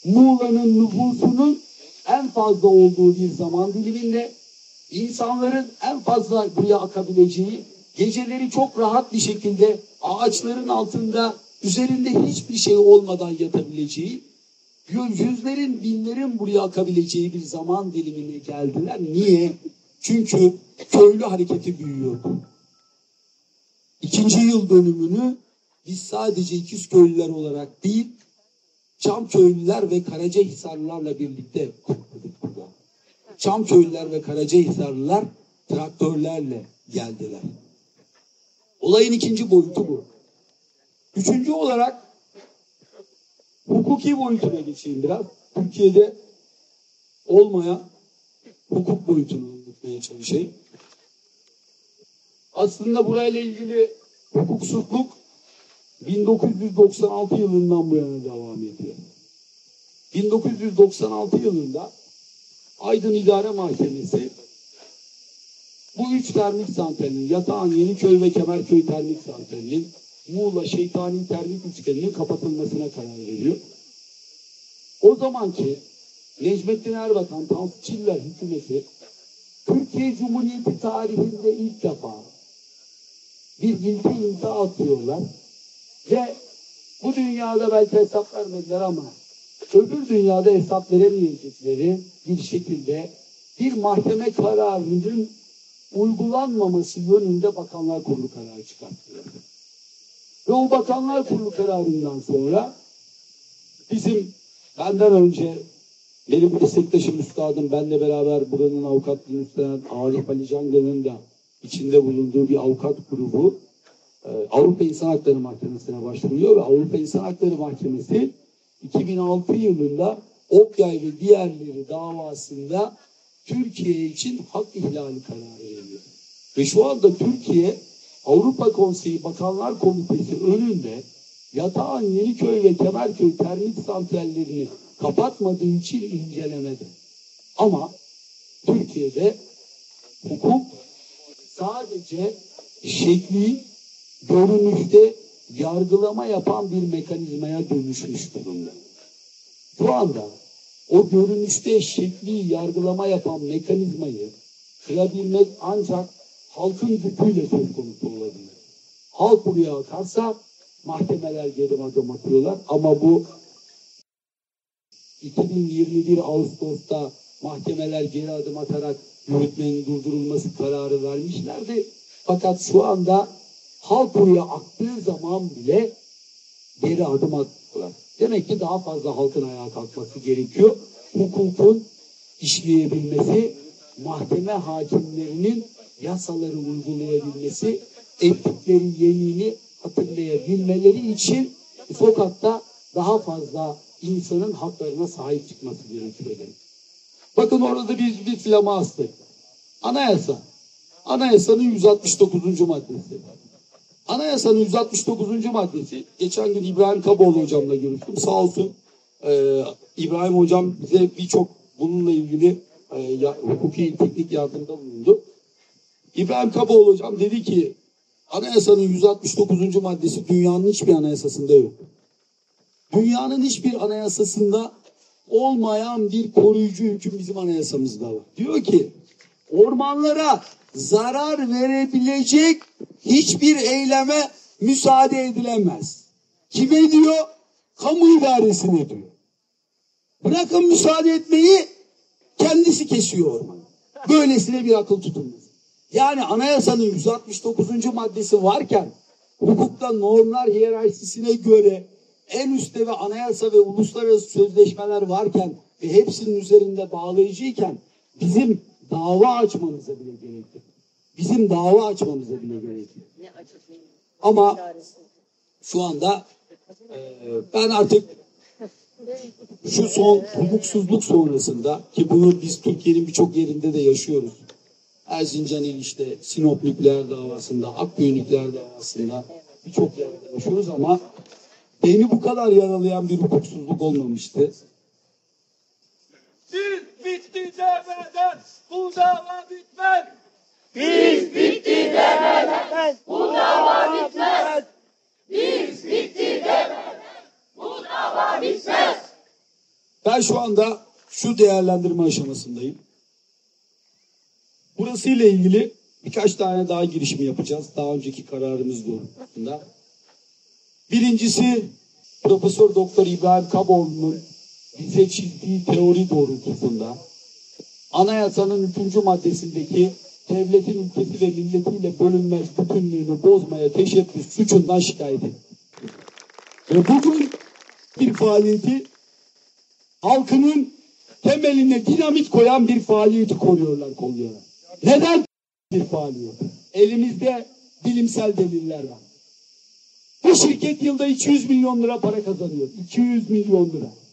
Muğla'nın nüfusunun en fazla olduğu bir zaman diliminde insanların en fazla buraya akabileceği, geceleri çok rahat bir şekilde ağaçların altında üzerinde hiçbir şey olmadan yatabileceği, yüzlerin, binlerin buraya akabileceği bir zaman dilimine geldiler. Niye? Çünkü köylü hareketi büyüyordu. İkinci yıl dönümünü biz sadece ikiz köylüler olarak değil, Çam köylüler ve Karacahisarlılarla birlikte kutladık burada. Çam köylüler ve Karacahisarlılar traktörlerle geldiler. Olayın ikinci boyutu bu. Üçüncü olarak hukuki boyutuna geçeyim biraz. Türkiye'de olmayan hukuk boyutunu anlatmaya çalışayım. Aslında burayla ilgili hukuksuzluk 1996 yılından bu yana devam ediyor. 1996 yılında Aydın İdare Mahkemesi bu üç termik santralinin Yatağan, Yeniköy ve Kemerköy termik santralinin Muğla Şeytani termik üçgeninin kapatılmasına karar veriyor. O zamanki Necmettin Erbakan, Tansu Çiller hükümeti Türkiye Cumhuriyeti tarihinde ilk defa bir ilke imza atıyorlar ve bu dünyada belki hesap vermediler ama öbür dünyada hesap veremeyecekleri bir şekilde bir mahkeme kararının uygulanmaması yönünde Bakanlar Kurulu kararı çıkarttılar. Ve o Bakanlar Kurulu kararından sonra bizim benden önce benim meslektaşım üstadım benle beraber buranın avukatlığını üstlenen Arif Ali Canga'nın da içinde bulunduğu bir avukat grubu Avrupa İnsan Hakları Mahkemesi'ne başvuruyor ve Avrupa İnsan Hakları Mahkemesi 2006 yılında Okyay ve diğerleri davasında Türkiye için hak ihlali kararı veriyor. Ve şu anda Türkiye Avrupa Konseyi Bakanlar Komitesi önünde Yatağan, Yeniköy ve Kemerköy termik santrallerini kapatmadığı için incelemedi. Ama Türkiye'de hukuk sadece şekli görünüşte yargılama yapan bir mekanizmaya dönüşmüş durumda. Şu anda o görünüşte şekli yargılama yapan mekanizmayı kırabilmek ancak halkın gücüyle söz konusu olabilir. Halk buraya akarsa mahkemeler geri adım atıyorlar ama bu 2021 Ağustos'ta mahkemeler geri adım atarak yürütmenin durdurulması kararı vermişlerdi. Fakat şu anda halk buraya aktığı zaman bile geri adım attılar. Demek ki daha fazla halkın ayağa kalkması gerekiyor. Hukukun işleyebilmesi, mahkeme hakimlerinin yasaları uygulayabilmesi, ettikleri yemini hatırlayabilmeleri için sokakta daha fazla insanın haklarına sahip çıkması gerekiyor. Bakın orada biz bir flama astık. Anayasa. Anayasanın 169. maddesi. Anayasanın 169. maddesi. Geçen gün İbrahim Kaboğlu hocamla görüştüm. Sağ olsun e, İbrahim hocam bize birçok bununla ilgili e, ya, hukuki teknik yardımda bulundu. İbrahim Kaboğlu hocam dedi ki Anayasanın 169. maddesi dünyanın hiçbir anayasasında yok. Dünyanın hiçbir anayasasında olmayan bir koruyucu hüküm bizim anayasamızda var. Diyor ki ormanlara zarar verebilecek hiçbir eyleme müsaade edilemez. Kime diyor? Kamu idaresine diyor. Bırakın müsaade etmeyi kendisi kesiyor ormanı. Böylesine bir akıl tutulmaz. Yani anayasanın 169. maddesi varken hukukta normlar hiyerarşisine göre en üstte ve anayasa ve uluslararası sözleşmeler varken ve hepsinin üzerinde bağlayıcıyken bizim dava açmamıza bile gerek yok. Bizim dava açmamıza bile gerek yok. Ama şu anda e, ben artık şu son hukuksuzluk sonrasında ki bunu biz Türkiye'nin birçok yerinde de yaşıyoruz. Erzincan il işte Sinop nükleer davasında, Akkuyu nükleer davasında birçok yerde yaşıyoruz ama beni bu kadar yaralayan bir hukuksuzluk olmamıştı. Biz bitti demeden bu dava bitmez. Biz bitti demeden bu dava bitmez. Biz bitti demeden bu dava bitmez. Ben şu anda şu değerlendirme aşamasındayım. Burası ile ilgili birkaç tane daha girişimi yapacağız. Daha önceki kararımız doğrultusunda. Birincisi Profesör Doktor İbrahim Kaboğlu'nun bize çizdiği teori doğrultusunda anayasanın üçüncü maddesindeki devletin ülkesi ve milletiyle bölünmez bütünlüğünü bozmaya teşebbüs suçundan şikayet etti. Ve bugün bir faaliyeti halkının temeline dinamit koyan bir faaliyeti koruyorlar, kolluyorlar. Neden bir faaliyet? Elimizde bilimsel deliller var. Bu şirket yılda 200 milyon lira para kazanıyor. 200 milyon lira.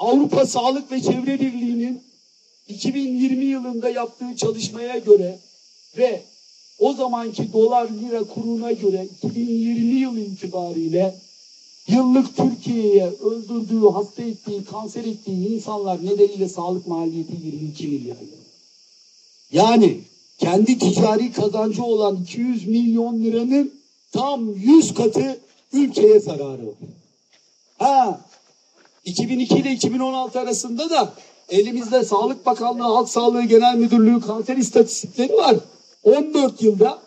Avrupa Sağlık ve Çevre Birliği'nin 2020 yılında yaptığı çalışmaya göre ve o zamanki dolar lira kuruna göre 2020 yıl itibariyle yıllık Türkiye'ye öldürdüğü, hasta ettiği, kanser ettiği insanlar nedeniyle sağlık maliyeti 22 milyar lira. Yani kendi ticari kazancı olan 200 milyon liranın tam 100 katı ülkeye zararı. Ha, 2002 ile 2016 arasında da elimizde Sağlık Bakanlığı, Halk Sağlığı Genel Müdürlüğü kanser istatistikleri var. 14 yılda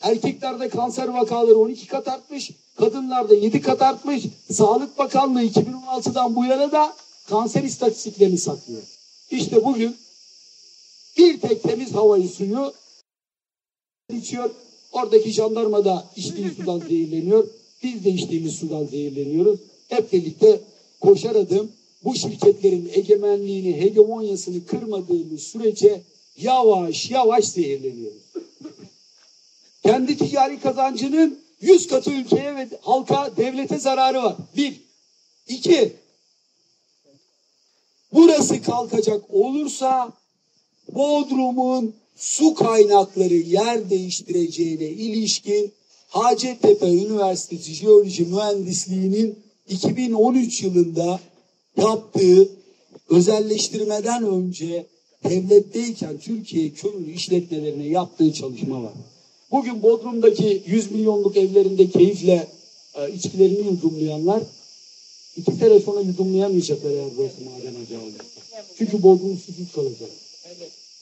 erkeklerde kanser vakaları 12 kat artmış, kadınlarda 7 kat artmış. Sağlık Bakanlığı 2016'dan bu yana da kanser istatistiklerini saklıyor. İşte bugün bir tek temiz havayı suyu içiyor. Oradaki jandarma da içtiği sudan zehirleniyor. Biz de içtiğimiz sudan zehirleniyoruz. Hep birlikte koşar adım bu şirketlerin egemenliğini, hegemonyasını kırmadığımız sürece yavaş yavaş zehirleniyoruz. Kendi ticari kazancının yüz katı ülkeye ve halka, devlete zararı var. Bir. İki. Burası kalkacak olursa Bodrum'un su kaynakları yer değiştireceğine ilişkin Hacettepe Üniversitesi Jeoloji Mühendisliği'nin 2013 yılında yaptığı özelleştirmeden önce devletteyken Türkiye kömür işletmelerine yaptığı çalışma var. Bugün Bodrum'daki 100 milyonluk evlerinde keyifle e, içkilerini yudumlayanlar iki sene sonra yudumlayamayacaklar eğer burası maden ocağı olursa. Çünkü Bodrum susuz kalacak.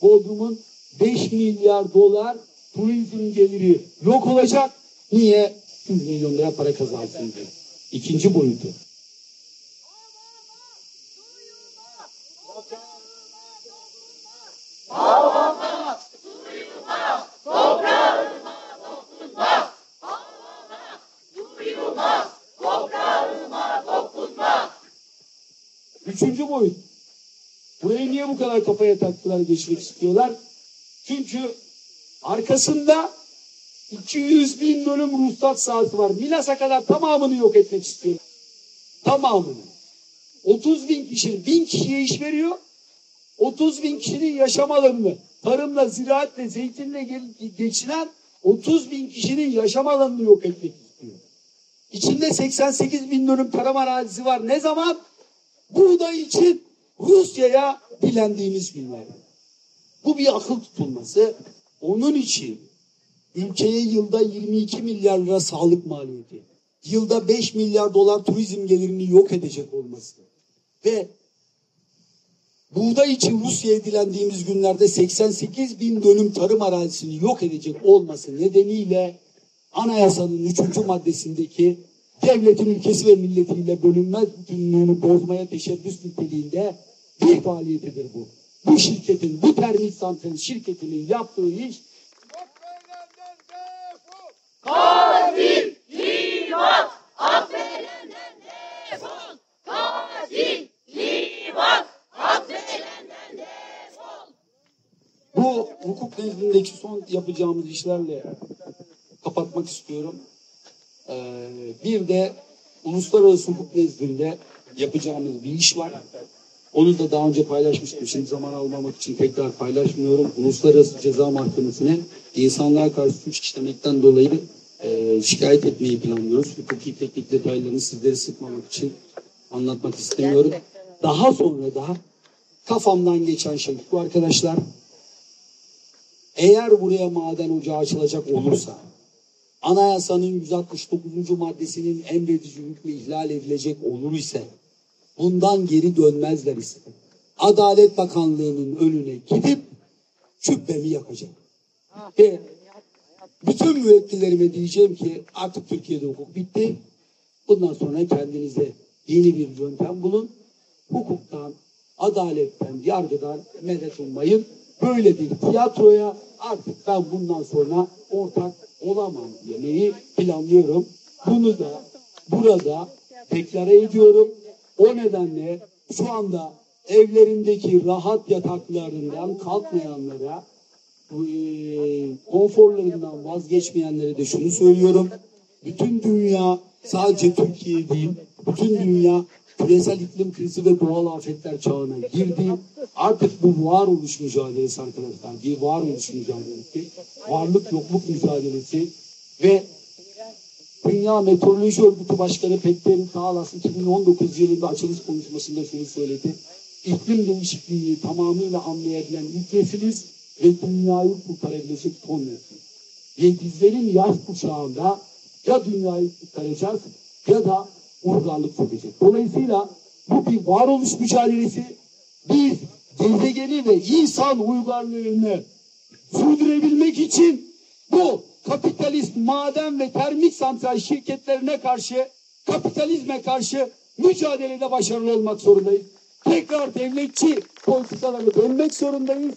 Bodrum'un 5 milyar dolar turizm geliri yok olacak. Niye? 100 milyon lira para kazansın diye. İkinci boyutu. Üçüncü boyut. Burayı niye bu kadar kafaya taktılar geçmek istiyorlar? Çünkü arkasında 200 bin dönüm ruhsat sahası var. Milas'a kadar tamamını yok etmek istiyor. Tamamını. 30 bin kişi, bin kişiye iş veriyor. 30 bin kişinin yaşam alanını tarımla, ziraatle, zeytinle ge- geçinen 30 bin kişinin yaşam alanını yok etmek istiyor. İçinde 88 bin dönüm tarım arazisi var. Ne zaman? Buğday için Rusya'ya dilendiğimiz günler. Bu bir akıl tutulması. Onun için ülkeye yılda 22 milyar lira sağlık maliyeti, yılda 5 milyar dolar turizm gelirini yok edecek olması ve buğday için Rusya'ya dilendiğimiz günlerde 88 bin dönüm tarım arazisini yok edecek olması nedeniyle anayasanın 3. maddesindeki devletin ülkesi ve milletiyle bölünmez bütünlüğünü bozmaya teşebbüs niteliğinde bir faaliyetidir bu. Bu şirketin, bu termik santral şirketinin yaptığı iş bu hukuk nezdindeki son yapacağımız işlerle kapatmak istiyorum. Ee, bir de uluslararası hukuk nezdinde yapacağımız bir iş var. Onu da daha önce paylaşmıştım. Şimdi zaman almamak için tekrar paylaşmıyorum. Uluslararası Ceza Mahkemesi'ne insanlığa karşı suç işlemekten dolayı e, şikayet etmeyi planlıyoruz. Hukuki teknik detaylarını sizleri sıkmamak için anlatmak istemiyorum. Daha sonra da kafamdan geçen şey bu arkadaşlar eğer buraya maden ocağı açılacak olursa anayasanın 169. maddesinin emredici hükmü ihlal edilecek olur ise bundan geri dönmezler ise Adalet Bakanlığı'nın önüne gidip cübbemi yakacak. Ve bütün müvekkillerime diyeceğim ki artık Türkiye'de hukuk bitti. Bundan sonra kendinize yeni bir yöntem bulun. Hukuktan, adaletten, yargıdan medet ummayın. Böyle bir tiyatroya artık ben bundan sonra ortak olamam demeyi planlıyorum. Bunu da burada deklare ediyorum. O nedenle şu anda evlerindeki rahat yataklarından kalkmayanlara, e, konforlarından vazgeçmeyenlere de şunu söylüyorum. Bütün dünya sadece Türkiye değil, bütün dünya küresel iklim krizi ve doğal afetler çağına girdi. Artık bu varoluş mücadelesi arkadaşlar, bir varoluş mücadelesi, varlık yokluk mücadelesi ve Dünya Meteoroloji Örgütü Başkanı Petterin Sağlas 2019 yılında açılış konuşmasında şunu söyledi. İklim değişikliğini tamamıyla anlayabilen ilk nesiliz ve dünyayı kurtarabilecek son nesil. Ve bizlerin yaş kuşağında ya dünyayı kurtaracağız ya da uygarlık çökecek. Dolayısıyla bu bir varoluş mücadelesi. Biz gezegeni ve insan uygarlığını sürdürebilmek için bu kapitalist maden ve termik santral şirketlerine karşı kapitalizme karşı mücadelede başarılı olmak zorundayız. Tekrar devletçi politikalarına dönmek zorundayız.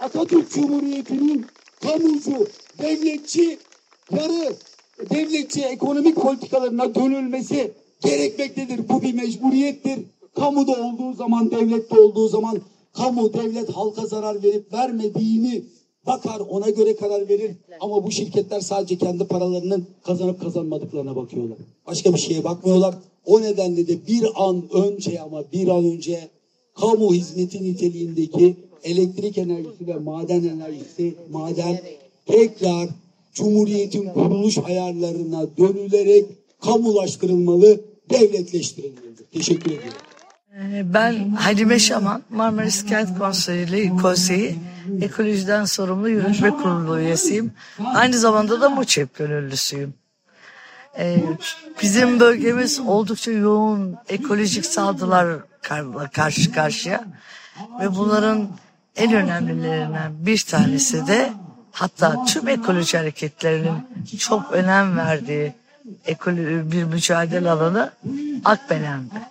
Atatürk Cumhuriyeti'nin kamucu, devletçi, yarı devletçi ekonomik politikalarına dönülmesi gerekmektedir. Bu bir mecburiyettir. Kamuda olduğu zaman, devlette olduğu zaman kamu, devlet halka zarar verip vermediğini bakar, ona göre karar verir. Ama bu şirketler sadece kendi paralarının kazanıp kazanmadıklarına bakıyorlar. Başka bir şeye bakmıyorlar. O nedenle de bir an önce ama bir an önce kamu hizmeti niteliğindeki elektrik enerjisi ve maden enerjisi, maden tekrar Cumhuriyet'in kuruluş ayarlarına dönülerek kamulaştırılmalı, devletleştirilmelidir. Teşekkür ediyorum. Ee, Ben Halime Şaman, Marmaris Kent Konseyi, Konseyi Ekolojiden Sorumlu Yürütme Kurulu üyesiyim. Aynı zamanda da MUÇEP gönüllüsüyüm. Ee, bizim bölgemiz oldukça yoğun ekolojik saldırılarla karşı karşıya ve bunların en önemlilerinden bir tanesi de hatta tüm ekoloji hareketlerinin çok önem verdiği ekolo- bir mücadele alanı Akbelen'de.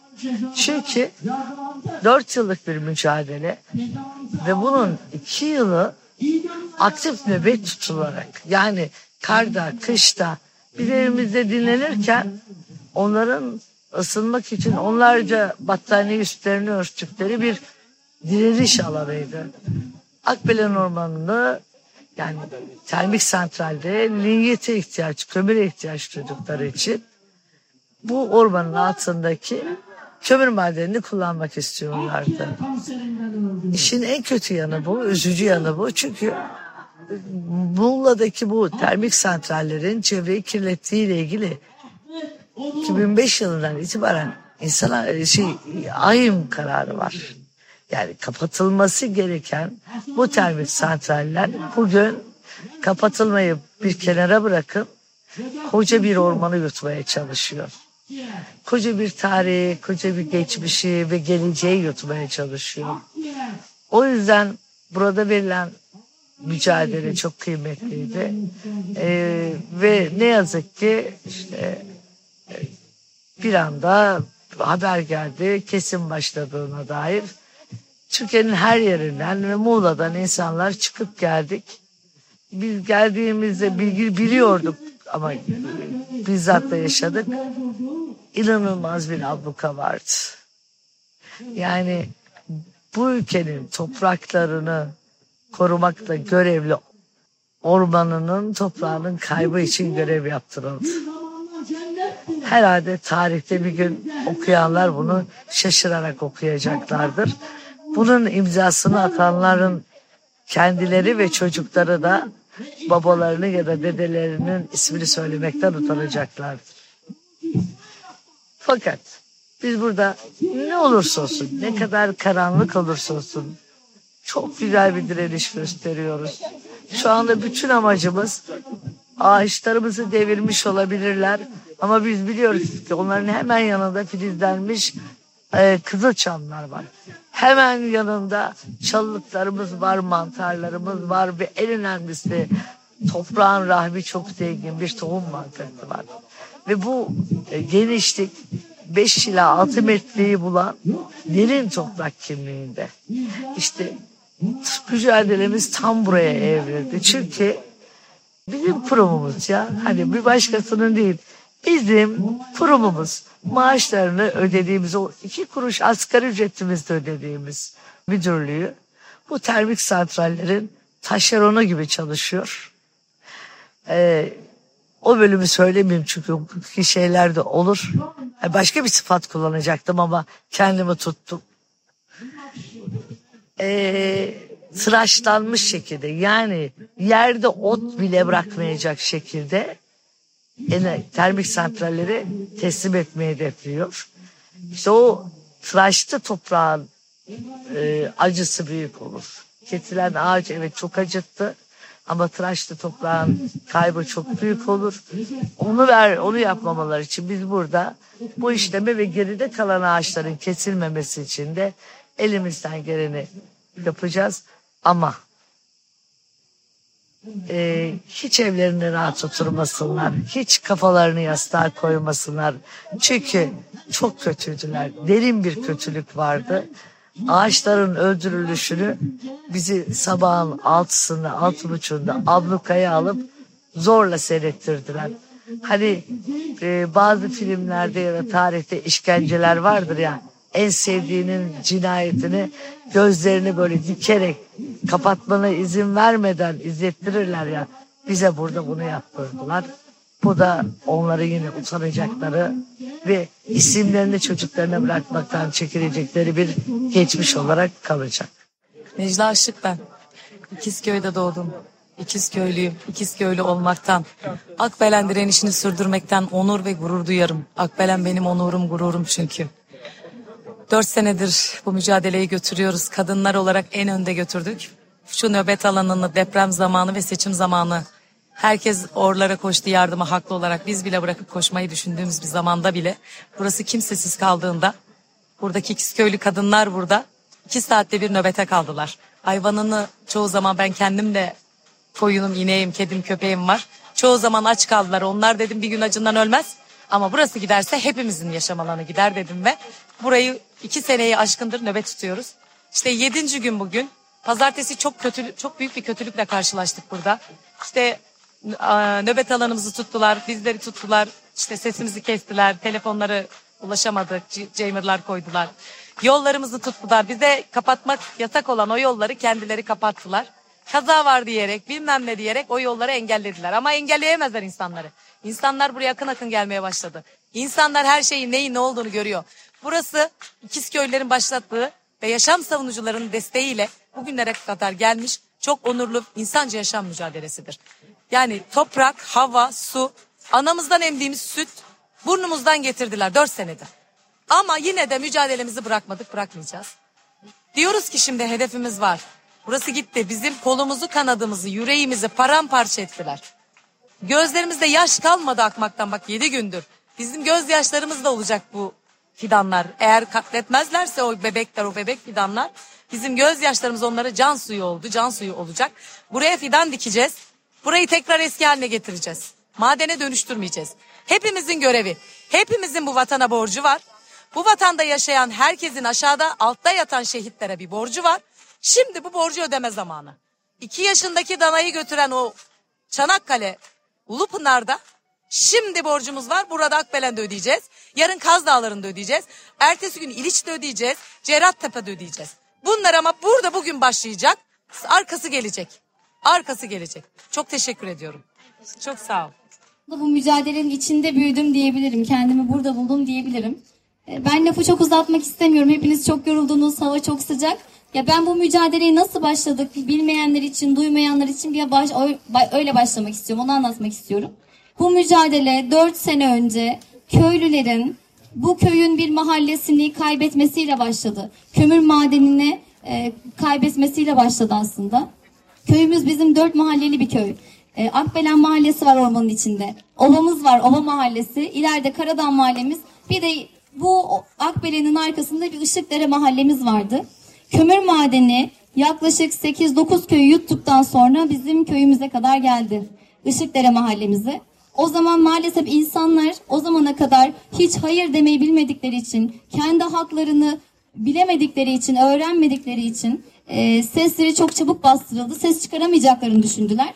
Çünkü dört yıllık bir mücadele ve bunun iki yılı aktif nöbet tutularak yani karda, kışta bir evimizde dinlenirken onların ısınmak için onlarca battaniye üstlerini örttükleri bir direniş alanıydı. Akbelen Ormanı'nda yani termik santralde linyete ihtiyaç, kömüre ihtiyaç duydukları için bu ormanın altındaki kömür madenini kullanmak istiyorlardı. İşin en kötü yanı bu, üzücü yanı bu. Çünkü Muğla'daki bu termik santrallerin çevreyi kirlettiği ile ilgili 2005 yılından itibaren insana şey ayım kararı var. Yani kapatılması gereken bu termik santraller bugün kapatılmayı bir kenara bırakın koca bir ormanı yutmaya çalışıyor. Koca bir tarihi, koca bir geçmişi ve geleceği yutmaya çalışıyor. O yüzden burada verilen mücadele çok kıymetliydi. Ee, ve ne yazık ki işte e, bir anda haber geldi kesin başladığına dair. Türkiye'nin her yerinden ve Muğla'dan insanlar çıkıp geldik. Biz geldiğimizde bilgi biliyorduk ama bizzat da yaşadık. İnanılmaz bir abluka vardı. Yani bu ülkenin topraklarını korumakla görevli ormanının toprağının kaybı için görev yaptırıldı. Herhalde tarihte bir gün okuyanlar bunu şaşırarak okuyacaklardır. Bunun imzasını atanların kendileri ve çocukları da babalarını ya da dedelerinin ismini söylemekten utanacaklardır. Fakat biz burada ne olursa olsun, ne kadar karanlık olursa olsun çok güzel bir direniş gösteriyoruz. Şu anda bütün amacımız ağaçlarımızı devirmiş olabilirler ama biz biliyoruz ki onların hemen yanında filizlenmiş e, kızılçamlar var. Hemen yanında çalılıklarımız var, mantarlarımız var ve en önemlisi toprağın rahmi çok zengin bir tohum bankası var. Ve bu e, genişlik 5 ila 6 metreyi bulan derin toprak kimliğinde. İşte mücadelemiz tam buraya evrildi. Çünkü bizim kurumumuz ya hani bir başkasının değil bizim kurumumuz maaşlarını ödediğimiz o iki kuruş asgari ücretimizde ödediğimiz müdürlüğü bu termik santrallerin taşeronu gibi çalışıyor. Ee, o bölümü söylemeyeyim çünkü hukuki şeyler de olur. Başka bir sıfat kullanacaktım ama kendimi tuttum. Ee, tıraşlanmış şekilde yani yerde ot bile bırakmayacak şekilde termik santralleri teslim etmeyi hedefliyor. İşte o tıraşlı toprağın e, acısı büyük olur. Kesilen ağaç evet çok acıttı ama tıraşlı toprağın kaybı çok büyük olur. Onu ver, onu yapmamalar için biz burada bu işlemi ve geride kalan ağaçların kesilmemesi için de elimizden geleni yapacağız. Ama e, hiç evlerinde rahat oturmasınlar. Hiç kafalarını yastığa koymasınlar. Çünkü çok kötüydüler. Derin bir kötülük vardı. Ağaçların öldürülüşünü bizi sabahın altısında, altı buçuğunda ablukaya alıp zorla seyrettirdiler. Hani e, bazı filmlerde ya da tarihte işkenceler vardır ya en sevdiğinin cinayetini gözlerini böyle dikerek kapatmana izin vermeden izlettirirler ya. Bize burada bunu yaptırdılar. Bu da onları yine utanacakları ve isimlerini çocuklarına bırakmaktan çekilecekleri bir geçmiş olarak kalacak. Necla Aşık ben. İkizköy'de doğdum. İkizköylüyüm. İkizköylü olmaktan, Akbelen direnişini sürdürmekten onur ve gurur duyarım. Akbelen benim onurum, gururum çünkü. Dört senedir bu mücadeleyi götürüyoruz. Kadınlar olarak en önde götürdük. Şu nöbet alanını deprem zamanı ve seçim zamanı herkes orlara koştu yardıma haklı olarak. Biz bile bırakıp koşmayı düşündüğümüz bir zamanda bile burası kimsesiz kaldığında buradaki köylü kadınlar burada iki saatte bir nöbete kaldılar. Hayvanını çoğu zaman ben kendim de koyunum, ineğim, kedim, köpeğim var. Çoğu zaman aç kaldılar. Onlar dedim bir gün acından ölmez. Ama burası giderse hepimizin yaşam alanı gider dedim ve burayı iki seneyi aşkındır nöbet tutuyoruz. İşte yedinci gün bugün. Pazartesi çok kötü, çok büyük bir kötülükle karşılaştık burada. İşte nöbet alanımızı tuttular, bizleri tuttular. İşte sesimizi kestiler, telefonları ulaşamadık, jamerlar koydular. Yollarımızı tuttular. Bize kapatmak yasak olan o yolları kendileri kapattılar. Kaza var diyerek, bilmem ne diyerek o yolları engellediler. Ama engelleyemezler insanları. İnsanlar buraya akın akın gelmeye başladı. İnsanlar her şeyin neyin ne olduğunu görüyor. Burası İkizköylülerin başlattığı ve yaşam savunucularının desteğiyle bugünlere kadar gelmiş çok onurlu insanca yaşam mücadelesidir. Yani toprak, hava, su, anamızdan emdiğimiz süt burnumuzdan getirdiler dört senede. Ama yine de mücadelemizi bırakmadık, bırakmayacağız. Diyoruz ki şimdi hedefimiz var. Burası gitti. Bizim kolumuzu, kanadımızı, yüreğimizi paramparça ettiler. Gözlerimizde yaş kalmadı akmaktan bak yedi gündür. Bizim gözyaşlarımız da olacak bu fidanlar. Eğer katletmezlerse o bebekler, o bebek fidanlar bizim gözyaşlarımız onlara can suyu oldu, can suyu olacak. Buraya fidan dikeceğiz. Burayı tekrar eski haline getireceğiz. Madene dönüştürmeyeceğiz. Hepimizin görevi, hepimizin bu vatana borcu var. Bu vatanda yaşayan herkesin aşağıda altta yatan şehitlere bir borcu var. Şimdi bu borcu ödeme zamanı. İki yaşındaki danayı götüren o Çanakkale Ulupınar'da şimdi borcumuz var. Burada Akbelen'de ödeyeceğiz. Yarın Kaz Dağları'nda ödeyeceğiz. Ertesi gün İliç'te ödeyeceğiz. Cerrahtepe'de ödeyeceğiz. Bunlar ama burada bugün başlayacak. Arkası gelecek. Arkası gelecek. Çok teşekkür ediyorum. Çok sağ ol. Bu mücadelenin içinde büyüdüm diyebilirim. Kendimi burada buldum diyebilirim. E, Ben lafı çok uzatmak istemiyorum. Hepiniz çok yoruldunuz. Hava çok sıcak. Ya ben bu mücadeleye nasıl başladık bilmeyenler için, duymayanlar için bir baş, öyle başlamak istiyorum. Onu anlatmak istiyorum. Bu mücadele 4 sene önce köylülerin bu köyün bir mahallesini kaybetmesiyle başladı. Kömür madenini e, kaybetmesiyle başladı aslında. Köyümüz bizim dört mahalleli bir köy. E, Akbelen Mahallesi var ormanın içinde. Ovamız var, Ova Mahallesi. İleride Karadağ Mahallemiz. Bir de bu Akbelen'in arkasında bir Işıkdere Mahallemiz vardı. Kömür madeni yaklaşık 8-9 köyü yuttuktan sonra bizim köyümüze kadar geldi. Işıkdere Mahallemize. O zaman maalesef insanlar o zamana kadar hiç hayır demeyi bilmedikleri için, kendi haklarını bilemedikleri için, öğrenmedikleri için e, sesleri çok çabuk bastırıldı. Ses çıkaramayacaklarını düşündüler.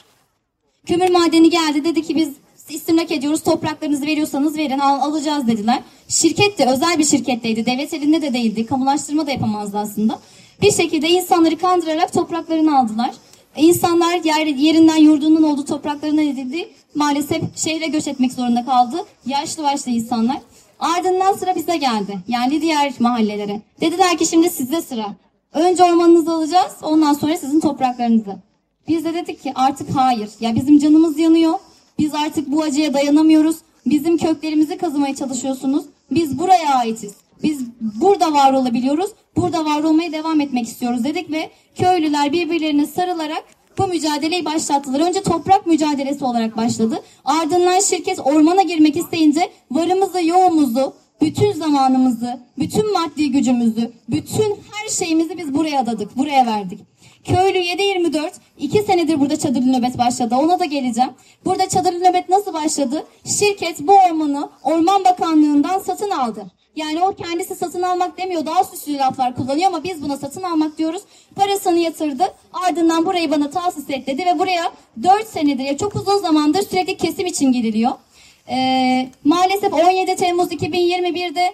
Kömür madeni geldi dedi ki biz istimlak ediyoruz topraklarınızı veriyorsanız verin al, alacağız dediler. Şirketti özel bir şirketteydi devlet elinde de değildi kamulaştırma da yapamazdı aslında. Bir şekilde insanları kandırarak topraklarını aldılar. İnsanlar yer, yerinden yurdunun olduğu topraklarına edildi. Maalesef şehre göç etmek zorunda kaldı. Yaşlı başlı insanlar. Ardından sıra bize geldi. Yani diğer mahallelere. Dediler ki şimdi sizde sıra. Önce ormanınızı alacağız ondan sonra sizin topraklarınızı. Biz de dedik ki artık hayır. Ya bizim canımız yanıyor. Biz artık bu acıya dayanamıyoruz. Bizim köklerimizi kazımaya çalışıyorsunuz. Biz buraya aitiz. Biz burada var olabiliyoruz. Burada var olmaya devam etmek istiyoruz dedik ve köylüler birbirlerine sarılarak bu mücadeleyi başlattılar. Önce toprak mücadelesi olarak başladı. Ardından şirket ormana girmek isteyince varımızı, yoğumuzu, bütün zamanımızı, bütün maddi gücümüzü, bütün her şeyimizi biz buraya adadık, buraya verdik. Köylü 7-24 2 senedir burada çadırlı nöbet başladı. Ona da geleceğim. Burada çadırlı nöbet nasıl başladı? Şirket bu ormanı Orman Bakanlığı'ndan satın aldı. Yani o kendisi satın almak demiyor. Daha süslü laflar kullanıyor ama biz buna satın almak diyoruz. Parasını yatırdı. Ardından burayı bana tahsis et dedi ve buraya 4 senedir ya çok uzun zamandır sürekli kesim için giriliyor. Ee, maalesef 17 Temmuz 2021'de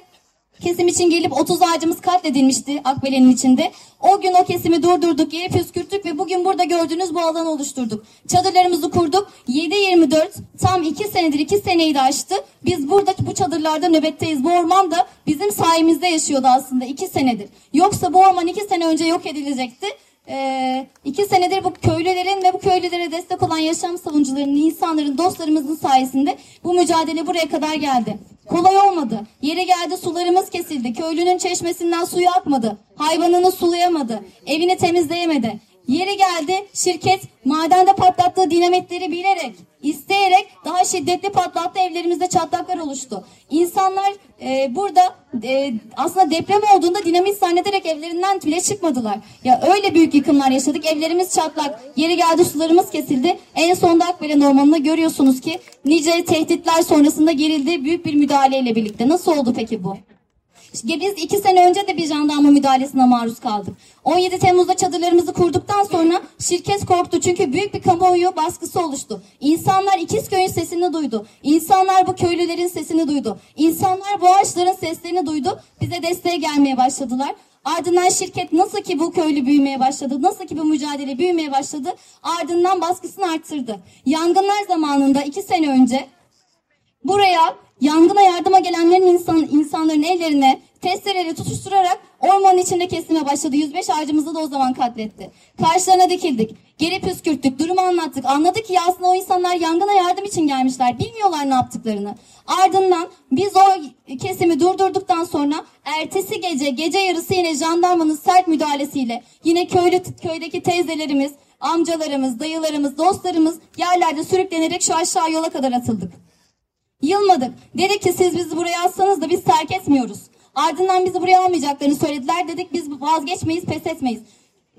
kesim için gelip 30 ağacımız katledilmişti Akbelen'in içinde. O gün o kesimi durdurduk, yeri püskürttük ve bugün burada gördüğünüz bu alanı oluşturduk. Çadırlarımızı kurduk. 7-24 tam 2 senedir 2 seneyi de aştı. Biz burada bu çadırlarda nöbetteyiz. Bu orman da bizim sayemizde yaşıyordu aslında 2 senedir. Yoksa bu orman 2 sene önce yok edilecekti. Ee, iki senedir bu köylülerin ve bu köylülere destek olan yaşam savunucularının, insanların, dostlarımızın sayesinde bu mücadele buraya kadar geldi. Kolay olmadı. Yeri geldi sularımız kesildi. Köylünün çeşmesinden suyu akmadı. Hayvanını sulayamadı. Evini temizleyemedi. Yeri geldi şirket madende patlattığı dinamitleri bilerek, isteyerek daha şiddetli patlattı evlerimizde çatlaklar oluştu. İnsanlar e, burada e, aslında deprem olduğunda dinamit zannederek evlerinden bile çıkmadılar. Ya öyle büyük yıkımlar yaşadık. Evlerimiz çatlak. Yeri geldi sularımız kesildi. En sonunda Akbelen Ormanı'nda görüyorsunuz ki nice tehditler sonrasında gerildi büyük bir müdahaleyle birlikte. Nasıl oldu peki bu? Biz iki sene önce de bir jandarma müdahalesine maruz kaldık. 17 Temmuz'da çadırlarımızı kurduktan sonra şirket korktu çünkü büyük bir kamuoyu baskısı oluştu. İnsanlar İkizköy'ün sesini duydu. İnsanlar bu köylülerin sesini duydu. İnsanlar bu ağaçların seslerini duydu. Bize desteğe gelmeye başladılar. Ardından şirket nasıl ki bu köylü büyümeye başladı, nasıl ki bu mücadele büyümeye başladı, ardından baskısını arttırdı. Yangınlar zamanında iki sene önce buraya yangına yardıma gelenlerin insan, insanların ellerine testereyle tutuşturarak Ormanın içinde kesime başladı. 105 ağacımızı da o zaman katletti. Karşılarına dikildik. Geri püskürttük. Durumu anlattık. Anladık ki aslında o insanlar yangına yardım için gelmişler. Bilmiyorlar ne yaptıklarını. Ardından biz o kesimi durdurduktan sonra ertesi gece gece yarısı yine jandarmanın sert müdahalesiyle yine köylü köydeki teyzelerimiz, amcalarımız, dayılarımız, dostlarımız yerlerde sürüklenerek şu aşağı yola kadar atıldık. Yılmadık. Dedik ki siz bizi buraya alsanız da biz terk etmiyoruz. Ardından bizi buraya almayacaklarını söylediler. Dedik biz vazgeçmeyiz, pes etmeyiz.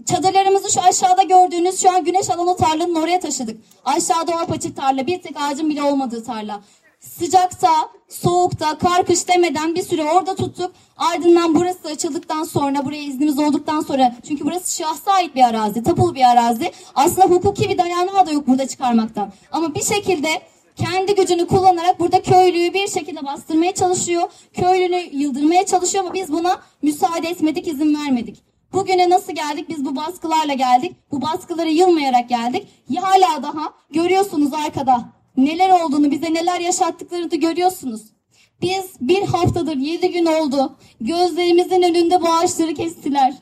Çadırlarımızı şu aşağıda gördüğünüz şu an güneş alan o tarlanın oraya taşıdık. Aşağıda o apaçık tarla, bir tek ağacın bile olmadığı tarla. Sıcakta, soğukta, kar kış demeden bir süre orada tuttuk. Ardından burası açıldıktan sonra, buraya iznimiz olduktan sonra, çünkü burası şahsa ait bir arazi, tapulu bir arazi. Aslında hukuki bir dayanağı da yok burada çıkarmaktan. Ama bir şekilde kendi gücünü kullanarak burada köylüyü bir şekilde bastırmaya çalışıyor. Köylünü yıldırmaya çalışıyor ama biz buna müsaade etmedik, izin vermedik. Bugüne nasıl geldik? Biz bu baskılarla geldik. Bu baskıları yılmayarak geldik. Ya hala daha görüyorsunuz arkada neler olduğunu, bize neler yaşattıklarını görüyorsunuz. Biz bir haftadır yedi gün oldu. Gözlerimizin önünde bu ağaçları kestiler.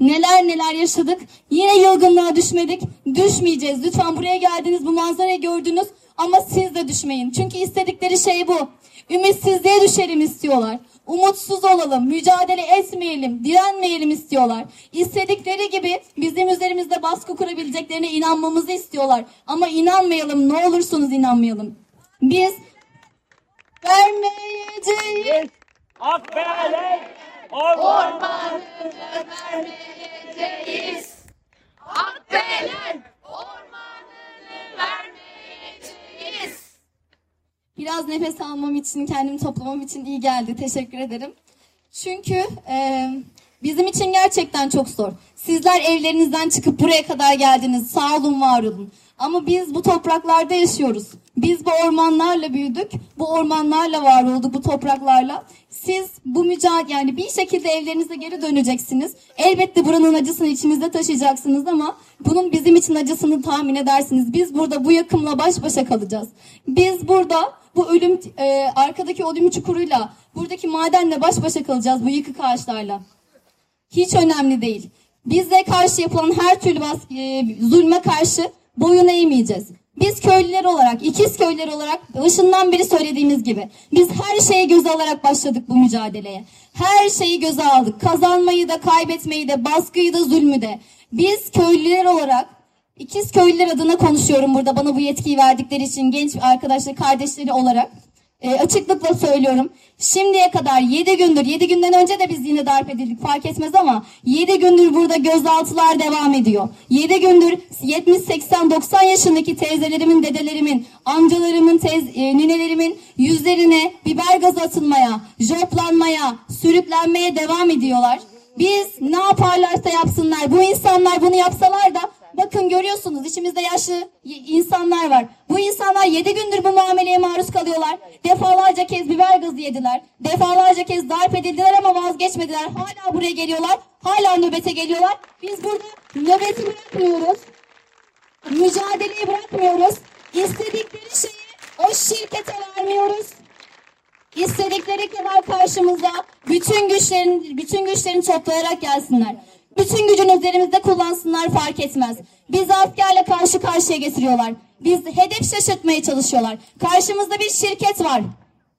Neler neler yaşadık. Yine yılgınlığa düşmedik. Düşmeyeceğiz. Lütfen buraya geldiniz bu manzarayı gördünüz. Ama siz de düşmeyin. Çünkü istedikleri şey bu. Ümitsizliğe düşelim istiyorlar. Umutsuz olalım, mücadele etmeyelim, direnmeyelim istiyorlar. İstedikleri gibi bizim üzerimizde baskı kurabileceklerine inanmamızı istiyorlar. Ama inanmayalım, ne olursunuz inanmayalım. Biz vermeyeceğiz. Akbelen ormanını vermeyeceğiz. Akbelen ormanını vermeyeceğiz. Biraz nefes almam için, kendimi toplamam için iyi geldi. Teşekkür ederim. Çünkü e, bizim için gerçekten çok zor. Sizler evlerinizden çıkıp buraya kadar geldiniz. Sağ olun, var olun. Ama biz bu topraklarda yaşıyoruz. Biz bu ormanlarla büyüdük. Bu ormanlarla var olduk, bu topraklarla. Siz bu mücadele yani bir şekilde evlerinize geri döneceksiniz. Elbette buranın acısını içinizde taşıyacaksınız ama bunun bizim için acısını tahmin edersiniz. Biz burada bu yakımla baş başa kalacağız. Biz burada bu ölüm e, arkadaki ölüm çukuruyla, buradaki madenle baş başa kalacağız bu yıkık ağaçlarla. Hiç önemli değil. Bize karşı yapılan her türlü baskı, e, zulme karşı boyun eğmeyeceğiz. Biz köylüler olarak, ikiz köylüler olarak başından beri söylediğimiz gibi biz her şeyi göze alarak başladık bu mücadeleye. Her şeyi göze aldık. Kazanmayı da, kaybetmeyi de, baskıyı da, zulmü de. Biz köylüler olarak ikiz köylüler adına konuşuyorum burada bana bu yetkiyi verdikleri için genç arkadaşlar, kardeşleri olarak. E, açıklıkla söylüyorum. Şimdiye kadar 7 gündür, 7 günden önce de biz yine darp edildik fark etmez ama 7 gündür burada gözaltılar devam ediyor. 7 gündür 70, 80, 90 yaşındaki teyzelerimin, dedelerimin, amcalarımın, teyz, e, ninelerimin yüzlerine biber gazı atılmaya, joplanmaya, sürüklenmeye devam ediyorlar. Biz ne yaparlarsa yapsınlar, bu insanlar bunu yapsalar da Bakın görüyorsunuz içimizde yaşlı insanlar var. Bu insanlar 7 gündür bu muameleye maruz kalıyorlar. Defalarca kez biber gazı yediler. Defalarca kez darp edildiler ama vazgeçmediler. Hala buraya geliyorlar. Hala nöbete geliyorlar. Biz burada nöbeti bırakmıyoruz. Mücadeleyi bırakmıyoruz. İstedikleri şeyi o şirkete vermiyoruz. İstedikleri kadar karşımıza bütün güçlerin bütün güçlerini toplayarak gelsinler. Bütün gücünü üzerimizde kullansınlar fark etmez. Bizi askerle karşı karşıya getiriyorlar. Biz hedef şaşırtmaya çalışıyorlar. Karşımızda bir şirket var.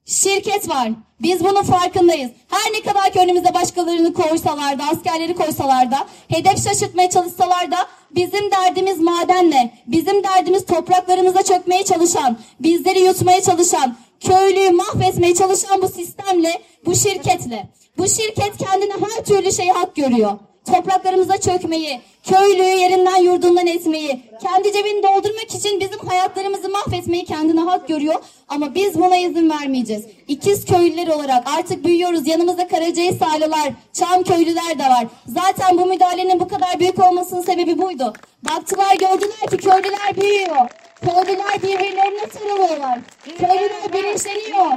Şirket var. Biz bunun farkındayız. Her ne kadar ki önümüze başkalarını koysalar da, askerleri koysalar da, hedef şaşırtmaya çalışsalar da bizim derdimiz madenle, bizim derdimiz topraklarımıza çökmeye çalışan, bizleri yutmaya çalışan, köylüyü mahvetmeye çalışan bu sistemle, bu şirketle. Bu şirket kendine her türlü şeyi hak görüyor topraklarımıza çökmeyi, köylüyü yerinden yurdundan etmeyi, kendi cebini doldurmak için bizim hayatlarımızı mahvetmeyi kendine hak görüyor. Ama biz buna izin vermeyeceğiz. İkiz köylüler olarak artık büyüyoruz. Yanımızda Karacahisarlılar, Çam köylüler de var. Zaten bu müdahalenin bu kadar büyük olmasının sebebi buydu. Baktılar gördüler ki köylüler büyüyor. Köylüler birbirlerine sarılıyorlar. Köylüler bilinçleniyor.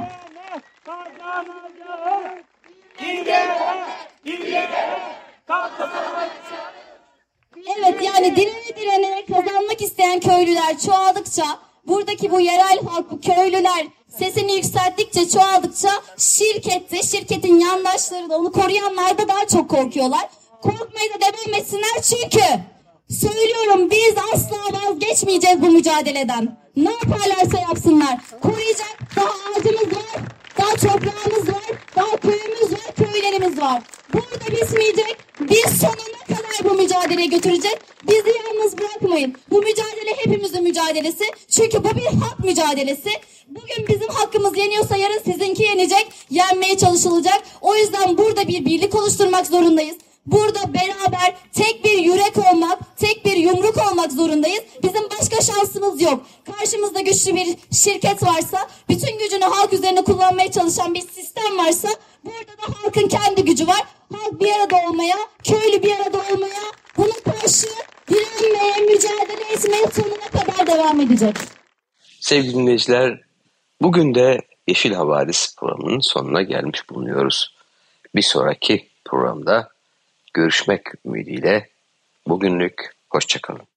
Evet yani direne direne kazanmak isteyen köylüler çoğaldıkça buradaki bu yerel halk, bu köylüler sesini yükselttikçe, çoğaldıkça şirkette, şirketin yandaşları da onu koruyanlar da daha çok korkuyorlar. Korkmaya da devam etsinler çünkü söylüyorum biz asla vazgeçmeyeceğiz bu mücadeleden. Ne yaparlarsa yapsınlar. Koruyacak daha ağacımız var, daha toprağımız var, daha köyümüz var, köylerimiz var. Burada bitmeyecek. Biz sonuna kadar bu mücadeleyi götürecek. Bizi yalnız bırakmayın. Bu mücadele hepimizin mücadelesi. Çünkü bu bir hak mücadelesi. Bugün bizim hakkımız yeniyorsa yarın sizinki yenecek. Yenmeye çalışılacak. O yüzden burada bir birlik oluşturmak zorundayız. Burada beraber tek bir yürek olmak, tek bir yumruk olmak zorundayız. Bizim başka şansımız yok. Karşımızda güçlü bir şirket varsa, bütün gücünü halk üzerine kullanmaya çalışan bir sistem varsa, burada da halkın kendi gücü var. Halk bir arada olmaya, köylü bir arada olmaya, buna karşı direnmeye, mücadele etmeye sonuna kadar devam edecek. Sevgili dinleyiciler, bugün de Yeşil Havadis programının sonuna gelmiş bulunuyoruz. Bir sonraki programda görüşmek ümidiyle bugünlük hoşçakalın.